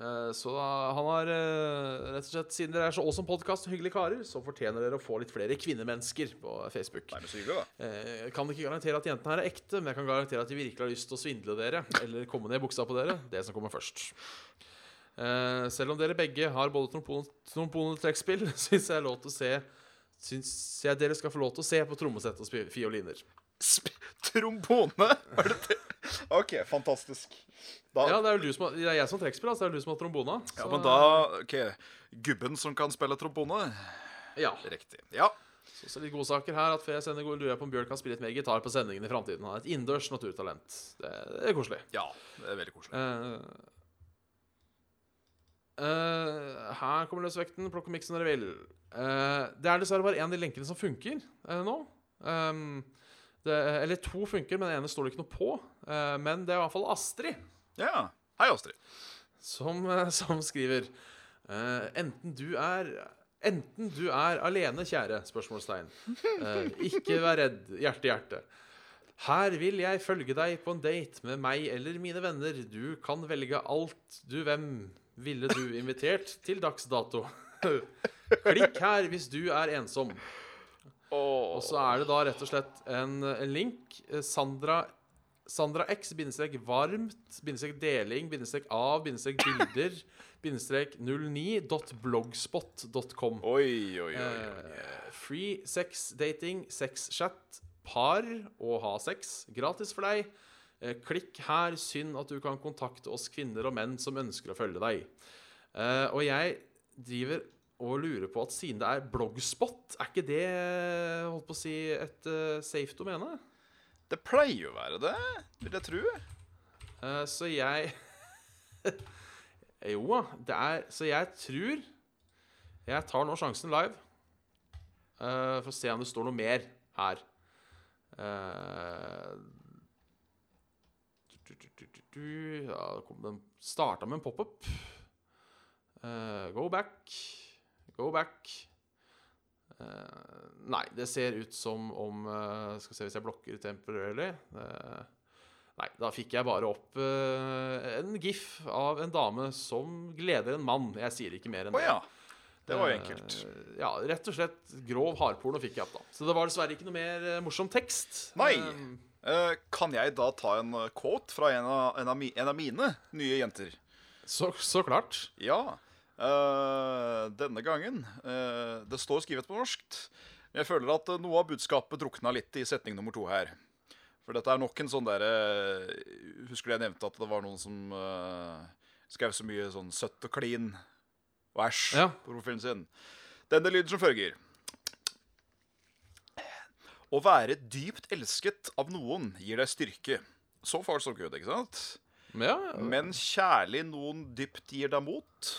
Eh, så han har eh, rett og slett Siden dere er så awesome podkast og hyggelige karer, så fortjener dere å få litt flere kvinnemennesker på Facebook. Nei, men så hyggelig, da. Eh, Jeg kan ikke garantere at jentene her er ekte, men jeg kan garantere at de virkelig har lyst til å svindle dere. Eller komme ned i buksa på dere. Det som kommer først. Eh, selv om dere begge har både trombone og trekkspill, syns jeg, lov til å se Syns jeg dere skal få lov til å se på trommesett og fioliner. Sp trombone? Er det det? OK, fantastisk. Da, Ja, det er, jo du som har, det er jeg som har trekkspill, altså. Det er du som har trombone. Ja, men da OK. Gubben som kan spille trombone? Ja. Riktig. Ja. Så, så litt godsaker her. At før jeg sender gode, lurer jeg på om Bjørn kan spille litt mer gitar på sendingen i framtiden. Han er et innendørs naturtalent. Det, det er koselig. ja. Det er veldig koselig. Uh, Uh, her kommer løsvekten. Plukk og miks som dere vil. Uh, det er dessverre bare én av de lenkene som funker uh, nå. Um, det, eller to funker, men den ene står det ikke noe på. Eh, men det er i hvert fall Astrid Ja. Hei, Astrid. som, eh, som skriver eh, Enten du er Enten du er alene, kjære, spørsmålstegn. Ikke vær redd, hjerte, hjerte. Her vil jeg følge deg på en date med meg eller mine venner. Du kan velge alt du Hvem ville du invitert til dags dato? Klikk her hvis du er ensom. Og så er det da rett og slett en, en link. Eh, Sandra Sandra X, bindestrek varmt, bindestrek deling, bindestrek av, bindestrek bilder, bindestrek 09.blogspot.com. Oi, oi, oi. oi. Eh, free sex, dating, sexchat, par og ha sex. Gratis for deg. Eh, klikk her. Synd at du kan kontakte oss kvinner og menn som ønsker å følge deg. Eh, og jeg driver og lurer på at siden det er bloggspot, er ikke det holdt på å si et uh, safe domene? Det pleier å være det, vil jeg tro. Uh, så jeg Jo da, det er Så jeg tror Jeg tar nå sjansen live uh, for å se om det står noe mer her. Du, du, du, ja, kom den starta med en pop-up. Uh, go back. Go back. Uh, nei, det ser ut som om uh, Skal vi se hvis jeg blokker temporarily. Uh, Nei, da fikk jeg bare opp en gif av en dame som gleder en mann. Jeg sier ikke mer enn det. ja. Det var jo enkelt. ja, rett og slett grov hardporno fikk jeg opp, da. Så det var dessverre ikke noe mer morsom tekst. Nei. Kan jeg da ta en quote fra en av, en av, mi, en av mine nye jenter? så, så klart. Ja. Eh, denne gangen uh, Det står skrevet på norsk. Jeg føler at eh, noe av budskapet drukna litt i setning nummer to her. For dette er nok en sånn derre Husker du jeg nevnte at det var noen som uh, skrev så mye sånn søtt og klin og æsj Ja. på profilen sin? Denne lyden som følger. Å være dypt elsket av noen gir deg styrke. So far so good, ikke sant? Ja, Men kjærlig noen dypt gir deg mot.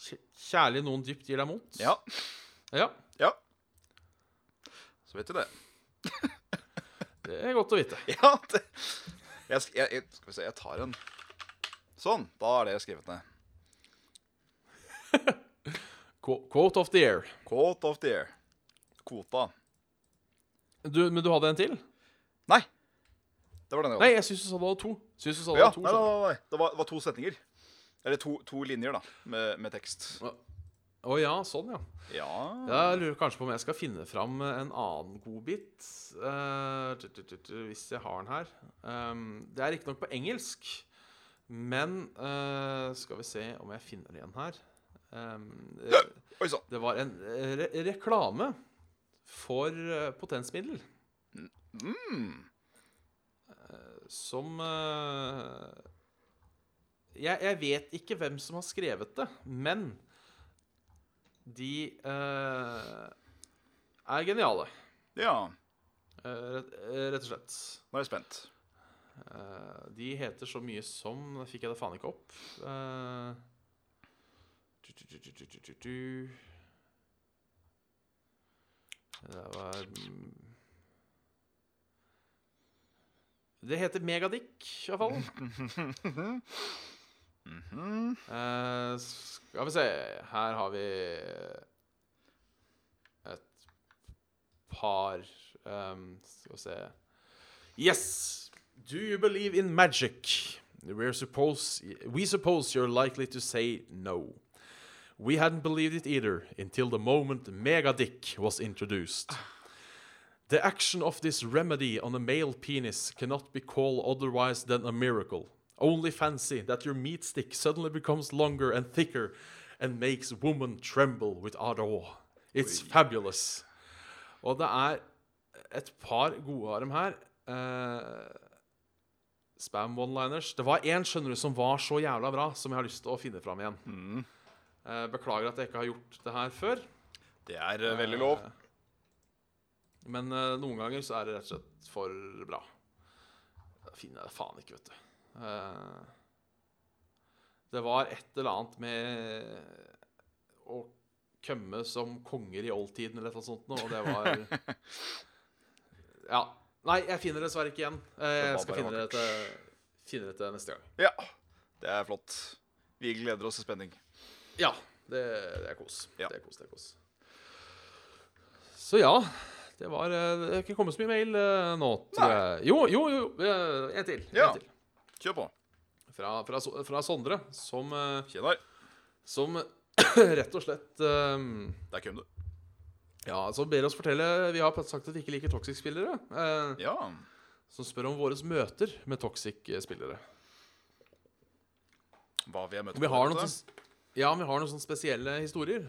Kjærlig noen dypt gir deg mot. Ja. ja. Ja. Så vet du det. Det er godt å vite. Ja, det jeg, jeg, Skal vi se, jeg tar en Sånn. Da er det skrevet ned. Quote of the year. Quote of the year. Kvota. Du, men du hadde en til? Nei. Det var den jeg Nei, jeg syns du sa du hadde to. Synes du sa det Ja, var to nei, nei, nei. Det var, var to setninger. Eller to, to linjer, da, med, med tekst. Å ja, sånn, ja. Ja Jeg lurer kanskje på om jeg skal finne fram en annen godbit. Uh, hvis jeg har den her. Um, det er riktignok på engelsk, men uh, skal vi se om jeg finner det igjen her. Um, det, det var en re reklame for eh, potensmiddel. Mm. som eh, jeg, jeg, vet ikke hvem som har skrevet det, men de uh, er geniale. Ja. Uh, rett, og slett. Nå er jeg spent. Uh, de heter så mye som Da fikk jeg det faen ikke opp. Du, du, du, det var mm. Det heter Megadick, iallfall. hvert -hmm. uh, skal vi se Her har vi et par um, Skal vi se Yes! Do you believe in magic? We're suppose, we suppose you're likely to say no. We hadn't believed it either until the moment Megadick was introduced. The action of this remedy on a male penis cannot be called otherwise than a miracle. Only fancy that your meat stick suddenly becomes longer and thicker and makes woman tremble with awe. It's fabulous. Og det er et par gode av dem her. Uh, spam one-liners. Det var én skjønner du, som var så jævla bra, som jeg har lyst til å finne fram igjen. Eh, beklager at jeg ikke har gjort det her før. Det er uh, veldig lov. Men noen ganger så er det rett og slett for bra. Da finner jeg det faen ikke, vet du. Eh, det var et eller annet med å kømme som konger i oldtiden eller noe sånt noe, og det var Ja. Nei, jeg finner det dessverre ikke igjen. Eh, Jeg skal finne det, til, finne det til neste gang. Ja, det er flott. Vi gleder oss til spenning. Ja, det, det er kos. Ja. Det er kos, det er kos. Så ja, det var eh, Det har ikke kommet så mye mail nå, tror jeg. Jo, jo, jo. En til. Ja. En til. Kjør på. Fra, fra, fra Sondre, som, eh, Kjenner. som rett og slett um, Der kom du. Ja, som ber oss fortelle Vi har sagt at vi ikke liker toxic-spillere. Uh, Ja. Som spør om våre møter med toxic-spillere. Hva vi har møtt sånn- Ja, om vi har noen sånne spesielle historier.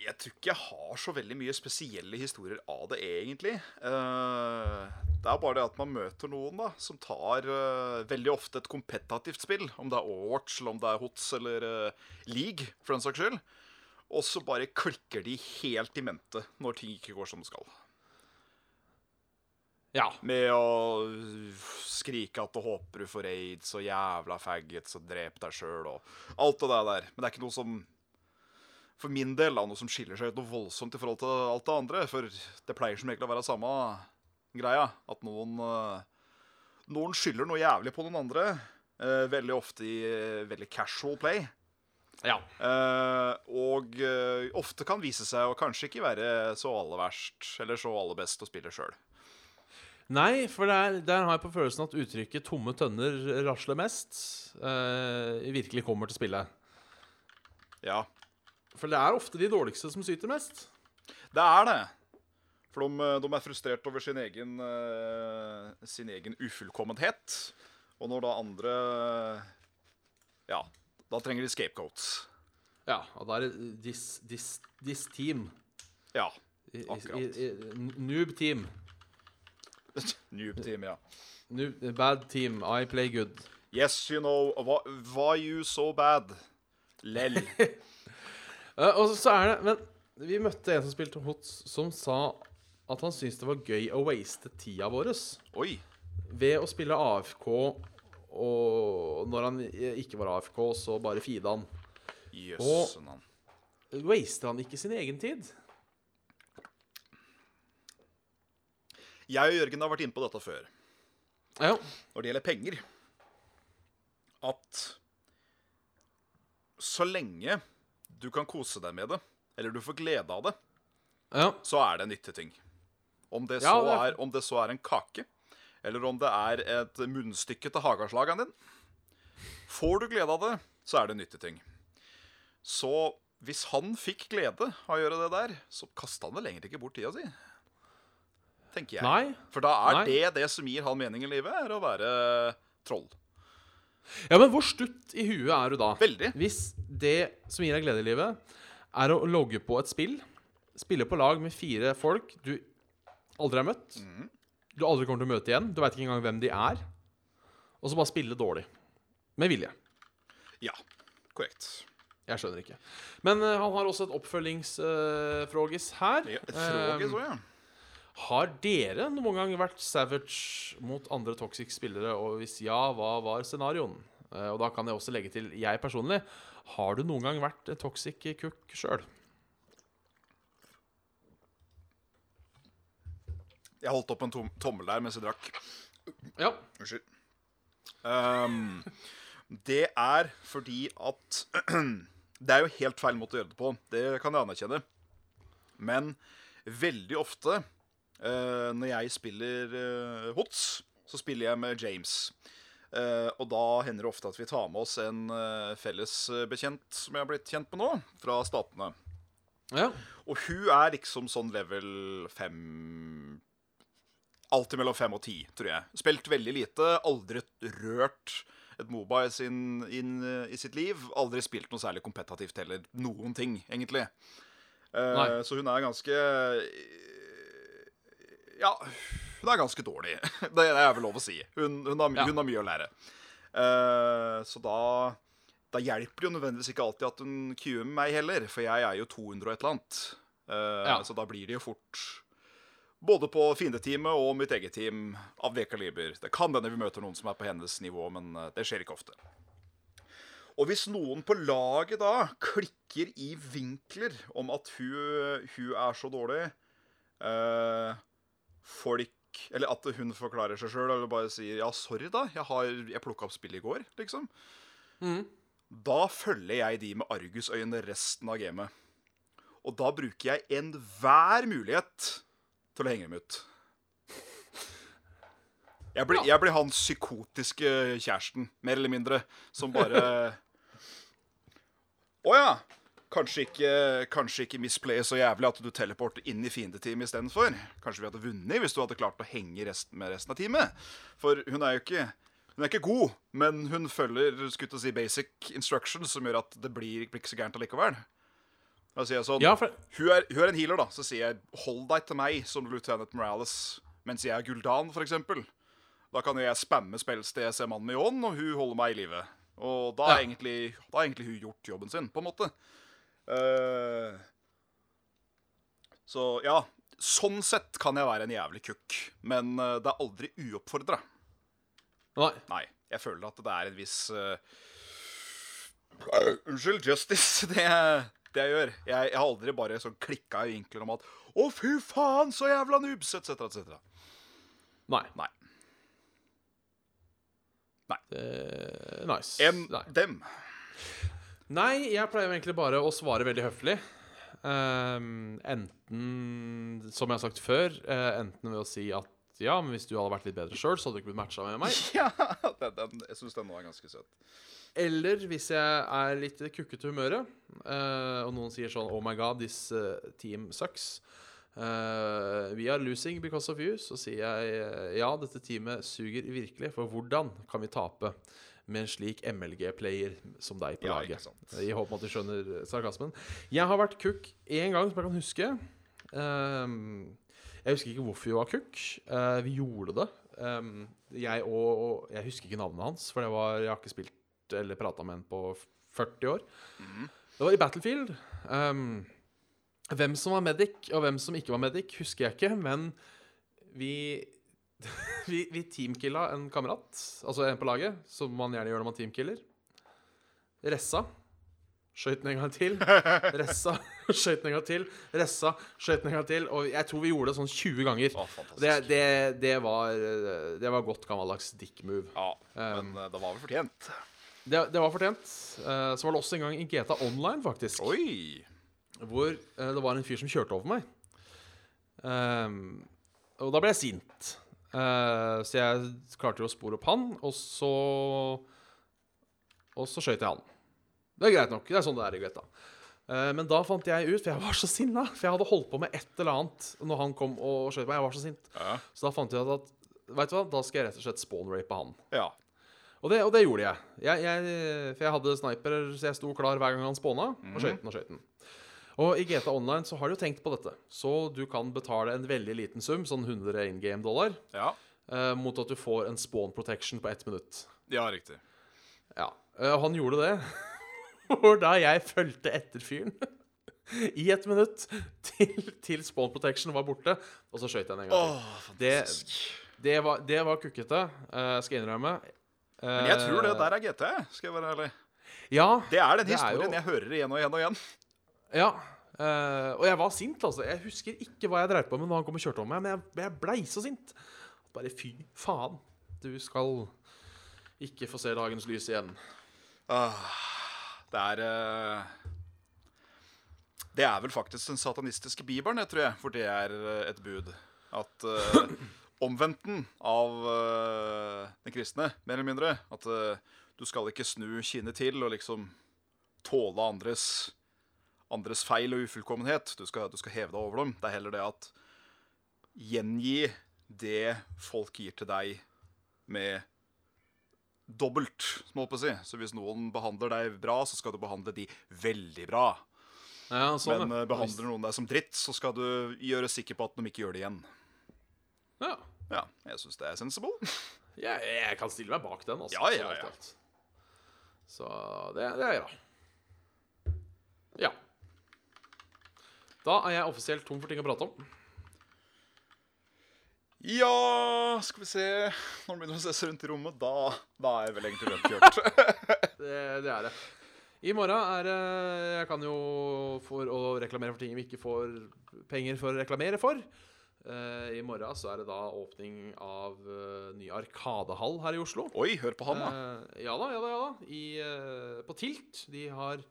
Jeg tror ikke jeg har så veldig mye spesielle historier av det, egentlig. Eh, det er bare det at man møter noen da som tar eh, veldig ofte et kompetativt spill. Om det er Overwatch, eller om det er HOTS eller eh, League, for den saks skyld. Og så bare klikker de helt i mente når ting ikke går som det skal. Ja. Med å skrike at du håper du får aids og jævla faggots og drep deg sjøl og alt det der. der. Men det er ikke noe som for min del da, noe som skiller seg ut noe voldsomt i forhold til alt det andre. For det pleier som regel å være samme greia. At noen, eh, noen skylder noe jævlig på noen andre. eh, veldig ofte i eh, veldig casual play. ja. Og ofte kan vise seg å kanskje ikke være så aller verst eller så aller best å spille sjøl. Nei, for der, der har jeg på følelsen at uttrykket 'tomme tønner rasler mest' eh, virkelig kommer til spillet. Ja, For det er ofte de dårligste som syter mest. Det er det. For de, de er frustrert over sin egen, eh, sin egen ufullkommenhet. Og når da andre Ja, da trenger de scapegoats. Ja, og da er det this, this, this team. Ja. Akkurat. i- i- Noob team. Noob team, ja. Noob, bad team. I play good. Yes, you know Why, why you so bad? Lell. Eh, og så er det Men vi møtte en som spilte HOTS, som sa at han syntes det var gøy å waste tida vår Oi. ved å spille AFK, og når han ikke var AFK, så bare feeda han. Jøssen han. Waster han ikke sin egen tid? Jeg og Jørgen har vært inne på dette før. Ja. Når det gjelder penger At så lenge du kan kose deg med det, eller du får glede av det, ja. så er det en nyttig ting. Om det Ja, så, det er- er, om det så er en kake, eller om det er et munnstykke til hageslageren din. Får du glede av det, så er det en nyttig ting. Så hvis han fikk glede av å gjøre det der, så kasta han vel lenger ikke bort tida si. Tenker jeg. Nei. For da er Nei. det det som gir han mening i livet, er å være troll. Ja, men hvor stutt i huet er du da? Veldig. Hvis det som gir deg glede i livet, er å logge på et spill, spille på lag med fire folk du aldri har møtt, mm. du aldri kommer til å møte igjen, du veit ikke engang hvem de er, og så bare spille dårlig. Med vilje. Ja, korrekt. Jeg skjønner ikke. Men uh, han har også et oppfølgingsfrågis her. Ja, Et frågis, um, også, ja. Har dere noen gang vært savage mot andre toxic spillere, og hvis ja, hva var scenarioen? Eh, og da kan jeg også legge til jeg personlig. Har du noen gang vært toxic cook sjøl? Jeg holdt opp en tom tommel der mens jeg drakk. Ja. Unnskyld. Um, det er fordi at Det er jo helt feil måte å gjøre det på. Det kan jeg anerkjenne. Men veldig ofte eh, når jeg spiller uh, HOTS, så spiller jeg med James. Uh, og da hender det ofte at vi tar med oss en uh, felles bekjent som jeg har blitt kjent med nå, fra Statene. ja. Og hun er liksom sånn level fem Alltid mellom fem og ti, tror jeg. Spilt veldig lite. Aldri rørt et Moba i, sin, inn, i sitt liv. Aldri spilt noe særlig kompetativt heller. Noen ting, egentlig. Så hun er ganske Ja, hun er ganske dårlig. Det er vel lov å si. Hun, hun, har, Ja. hun har mye å lære. Uh, så da da hjelper det jo nødvendigvis ikke alltid at hun queuer med meg heller, for jeg er jo 200 og et eller annet. Uh, Ja. Så da blir det jo fort både på fiendeteamet og mitt eget team av det kaliber. Det kan hende vi møter noen som er på hennes nivå, men eh, det skjer ikke ofte. Og hvis noen på laget da klikker i vinkler om at hun, hun er så dårlig eh, Folk Eller at hun forklarer seg sjøl eller bare sier 'ja, sorry, da, jeg, har, jeg plukka opp spillet i går', liksom. Mm. Da følger jeg de med argusøyne resten av gamet. Og da bruker jeg enhver mulighet til å henge dem ut. Jeg blir, jeg blir han psykotiske kjæresten, mer eller mindre, som bare Å ja. Kanskje ikke, kanskje ikke misplaye så jævlig at du teleporter inn i fiendeteamet istedenfor. Kanskje vi hadde vunnet hvis du hadde klart å henge resten med resten av teamet. For hun er jo ikke Hun er ikke god, men hun følger skutt å si, basic instructions som gjør at det blir, blir ikke så gærent allikevel. Da sier jeg sånn Ja, for hun er, hun er en healer, da. Så sier jeg 'hold deg til meg som Lieutenant Morales'. Mens jeg er Guldan, for eksempel. Da kan jeg spamme spills til jeg ser mannen med ånd, og hun holder meg i live. Og da er, Ja. egentlig, da er egentlig hun gjort jobben sin, på en måte. Eh, så ja, sånn sett kan jeg være en jævlig kukk. Men eh, det er aldri uoppfordra. Nei. Nei. Jeg føler at det er en viss eh, Unnskyld, justice. Det, det jeg gjør. Jeg, jeg har aldri bare sånn klikka i vinkler om at 'Å, fy faen, så jævla noobs', etc., etc. Nei. Nei. Eh, nice. En, Nei. dem. Nei, jeg pleier egentlig bare å svare veldig høflig. Um, enten, som jeg har sagt før, uh, enten ved å si at ja, men hvis du hadde vært litt bedre sjøl, så hadde du ikke blitt matcha med meg. Ja, den, den, jeg syns den er ganske søt. Eller hvis jeg er litt i kukkete humøret, uh, og noen sier sånn Oh my god, this uh, team sucks. Uh, we are losing because of you. Så sier jeg ja, dette teamet suger virkelig. For hvordan kan vi tape med en slik MLG-player som deg på Ja, laget? I håp om at du skjønner sarkasmen. Jeg har vært cook én gang, som jeg kan huske. Um, jeg husker ikke hvorfor vi var cook. Uh, vi gjorde det. Um, jeg og, og Jeg husker ikke navnet hans, for det var, jeg har ikke spilt eller prata med en på 40 år. Det var i Battlefield. Um, hvem som var medic, og hvem som ikke var medic, husker jeg ikke, men vi vi, vi teamkilla en kamerat, altså en på laget, som man gjerne gjør når man teamkiller. Ressa. Skøyt den en gang til. Ressa. Skøyt den en gang til. Ressa. Skøyt den en gang til. Og jeg tror vi gjorde det sånn 20 ganger. Å. Det, det, det, var, det var godt gammeldags dick-move. Ja, Um, men um, det var vel fortjent. Det, det var fortjent. Uh, så var det også en gang i GTA Online, faktisk. Oi! Hvor uh, det var en fyr som kjørte over meg. Um, og da ble jeg sint. Eh, så jeg klarte jo å spore opp han, og så Og så skøyt jeg han. Det er greit nok. Det er sånn det er i Greta. Uh, men da fant jeg ut, for jeg var så sinna, for jeg hadde holdt på med et eller annet når han kom og skjøt meg. Jeg var så sint. Ja. Så da fant jeg ut at Vet du hva, da skal jeg rett og slett spawn-rape han. ja. Og det, og det gjorde jeg. Jeg, jeg. For jeg hadde sniper, så jeg sto klar hver gang han spåna, og skøyt den og skøyt den. Og i GTA Online så har de jo tenkt på dette. Så du kan betale en veldig liten sum, sånn 100 in game-dollar, Ja. eh, mot at du får en spawn protection på ett minutt. ja, riktig. Ja. Eh, han gjorde det. Og da jeg fulgte etter fyren i ett minutt til, til spawn protection var borte, og så skøyt jeg den en gang til. Åh, Det, fantastisk. det, var, det var kukkete, eh, skal jeg innrømme. Men jeg tror det der er GT, skal jeg være ærlig. Ja. Det er den historien er jeg hører igjen og igjen og igjen. Ja. Uh, og jeg var sint, altså. Jeg husker ikke hva jeg drev på med når han kom og kjørte om meg, men jeg, jeg blei så sint. Bare fy faen. Du skal ikke få se dagens lys igjen. Ah, det er uh, Det er vel faktisk den satanistiske bibelen, jeg tror jeg, for det er eh, et bud. At uh, omvendten av uh, den kristne, mer eller mindre At du skal ikke snu kinnet til og liksom tåle andres, andres feil og ufullkommenhet. Du skal, du skal heve deg over dem. Det er heller det at gjengi det folk gir til deg, med dobbelt, som jeg si. Så hvis noen behandler deg bra, så skal du behandle de veldig bra. Ja, sånn, Men ja. eh, behandler noen deg som dritt, så skal du gjøre sikker på at de ikke gjør det igjen. ja. Ja, jeg syns det er sensible. Jeg, jeg kan stille meg bak den, altså. Ja, ja, ja. Så det, det er da Ja. Da er jeg offisielt tom for ting å prate om. Ja, skal vi se Når det begynner å se seg rundt i rommet, da, da er jeg vel egentlig rødt kjørt. Det, det er det. I morgen er det Jeg kan jo for å reklamere for ting vi ikke får penger for å reklamere for. Uh, I morgen så er det da åpning av uh, ny Arkadehall her i Oslo. Oi, hør på han, da. Uh, ja da, ja da. ja da I, På Tilt. De har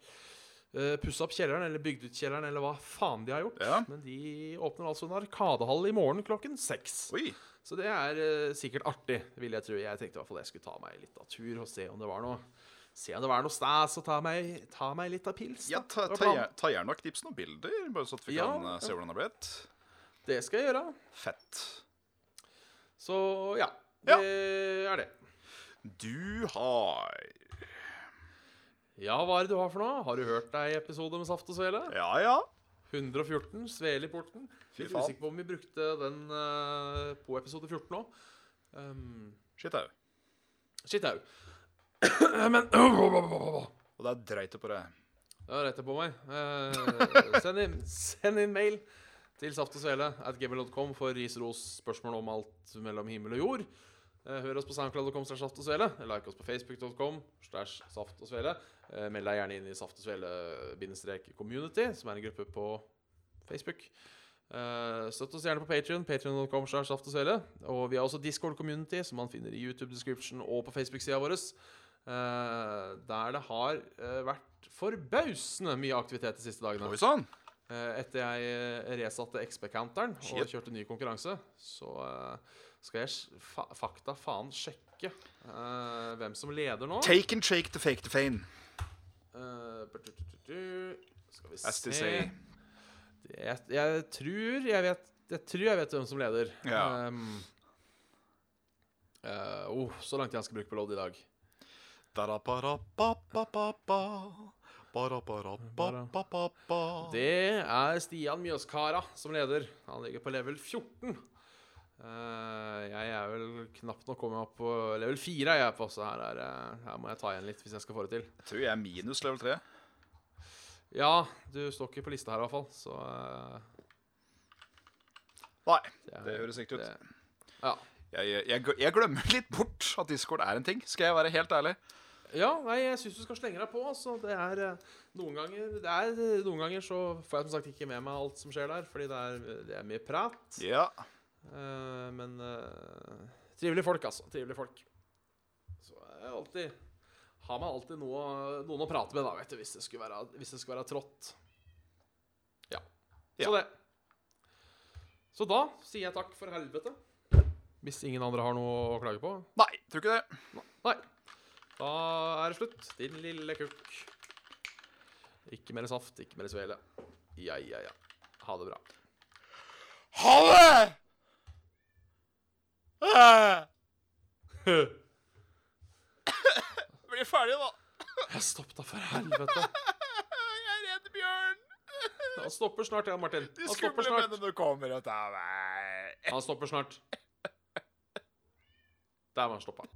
uh, pussa opp kjelleren, eller bygd ut kjelleren, eller hva faen de har gjort. Ja. Men de åpner altså en Arkadehall i morgen klokken seks. Oi. Så det er uh, sikkert artig, vil jeg tro. Jeg tenkte i hvert fall jeg skulle ta meg litt av tur og se om det var noe Se om det var noe stas og ta meg, ta meg litt av pils. da. Ja, ta, ta, ta gjerne og knips noen bilder, bare så at vi Ja, kan eh, se hvordan det har blitt. Det skal jeg gjøre. Fett. Så ja. Ja. Det er det. Du har Ja, hva er det du har for noe? Har du hørt deg i episode med Saft og Svele? Ja, ja. 114, Svele i porten. Fy faen. usikker på om vi brukte den eh, på episode 14 òg. Um, Shit au. shit au. Men Og der dreit det på deg. Det er jeg på meg. Eh, send, inn, send inn mail til saftogsvele at gmail.com for ris, ros, spørsmål om alt mellom himmel og jord. Eh, hør oss på soundcloud.com slash saft og svele. Like oss på facebook.com slash saft og svele. Eh, meld deg gjerne inn i saft og svele-community, som er en gruppe på Facebook. Eh, støtt oss gjerne på Patreon, patreon.com slash saft og svele. Og vi har også Discord-community, som man finner i YouTube-description og på Facebook-sida vår. Der det har vært forbausende mye aktivitet de siste dagene. Oi sann. Etter jeg resatte XB-counteren og kjørte ny konkurranse, så skal jeg fa fakta faen sjekke uh, hvem som leder nå. Take and shake to fake to fame. Eh. Skal vi se say. Jeg, jeg tror jeg vet Jeg tror jeg vet hvem som leder. Ja. Um, uh, oh, så lang tid jeg skal bruke på lodd i dag. Det er Stian Mjøskara som leder. Han ligger på level 14. Eh, jeg er vel knapt nok kommet opp på level 4, er jeg på, så her, er, eh, her må jeg ta igjen litt hvis jeg skal få det til. Jeg tror jeg er minus level 3. Ja, du står ikke på lista her i hvert fall, så eh, Nei, er- det høres riktig ut. det- Ja. Jeg, jeg, jeg glemmer litt bort at Discord er en ting, skal jeg være helt ærlig. ja, nei, jeg syns du skal slenge deg på. Altså. Det er noen ganger det er, Noen ganger så får jeg som sagt ikke med meg alt som skjer der, fordi det er, det er mye prat. Ja. Eh, men uh, trivelige folk, altså. Trivelige folk. Så jeg alltid har man alltid noe, noen å prate med, da, vet du, hvis det skulle være, hvis det skulle være trått. Ja. Så det. Så da sier jeg takk for helvete. Hvis ingen andre har noe å klage på. Nei, tror ikke det. Nei. Da er det slutt. Din lille kukk. Ikke mer saft, ikke mer svele. Ja, ja, ja. Ha det bra. Ha det! Bli ferdig, da. Jeg Stopp da, for helvete. Jeg er redd bjørn. Han stopper snart, ja, Martin. De Han stopper skumle snart. mennene kommer og tar meg. Han stopper snart. Der var han stoppa.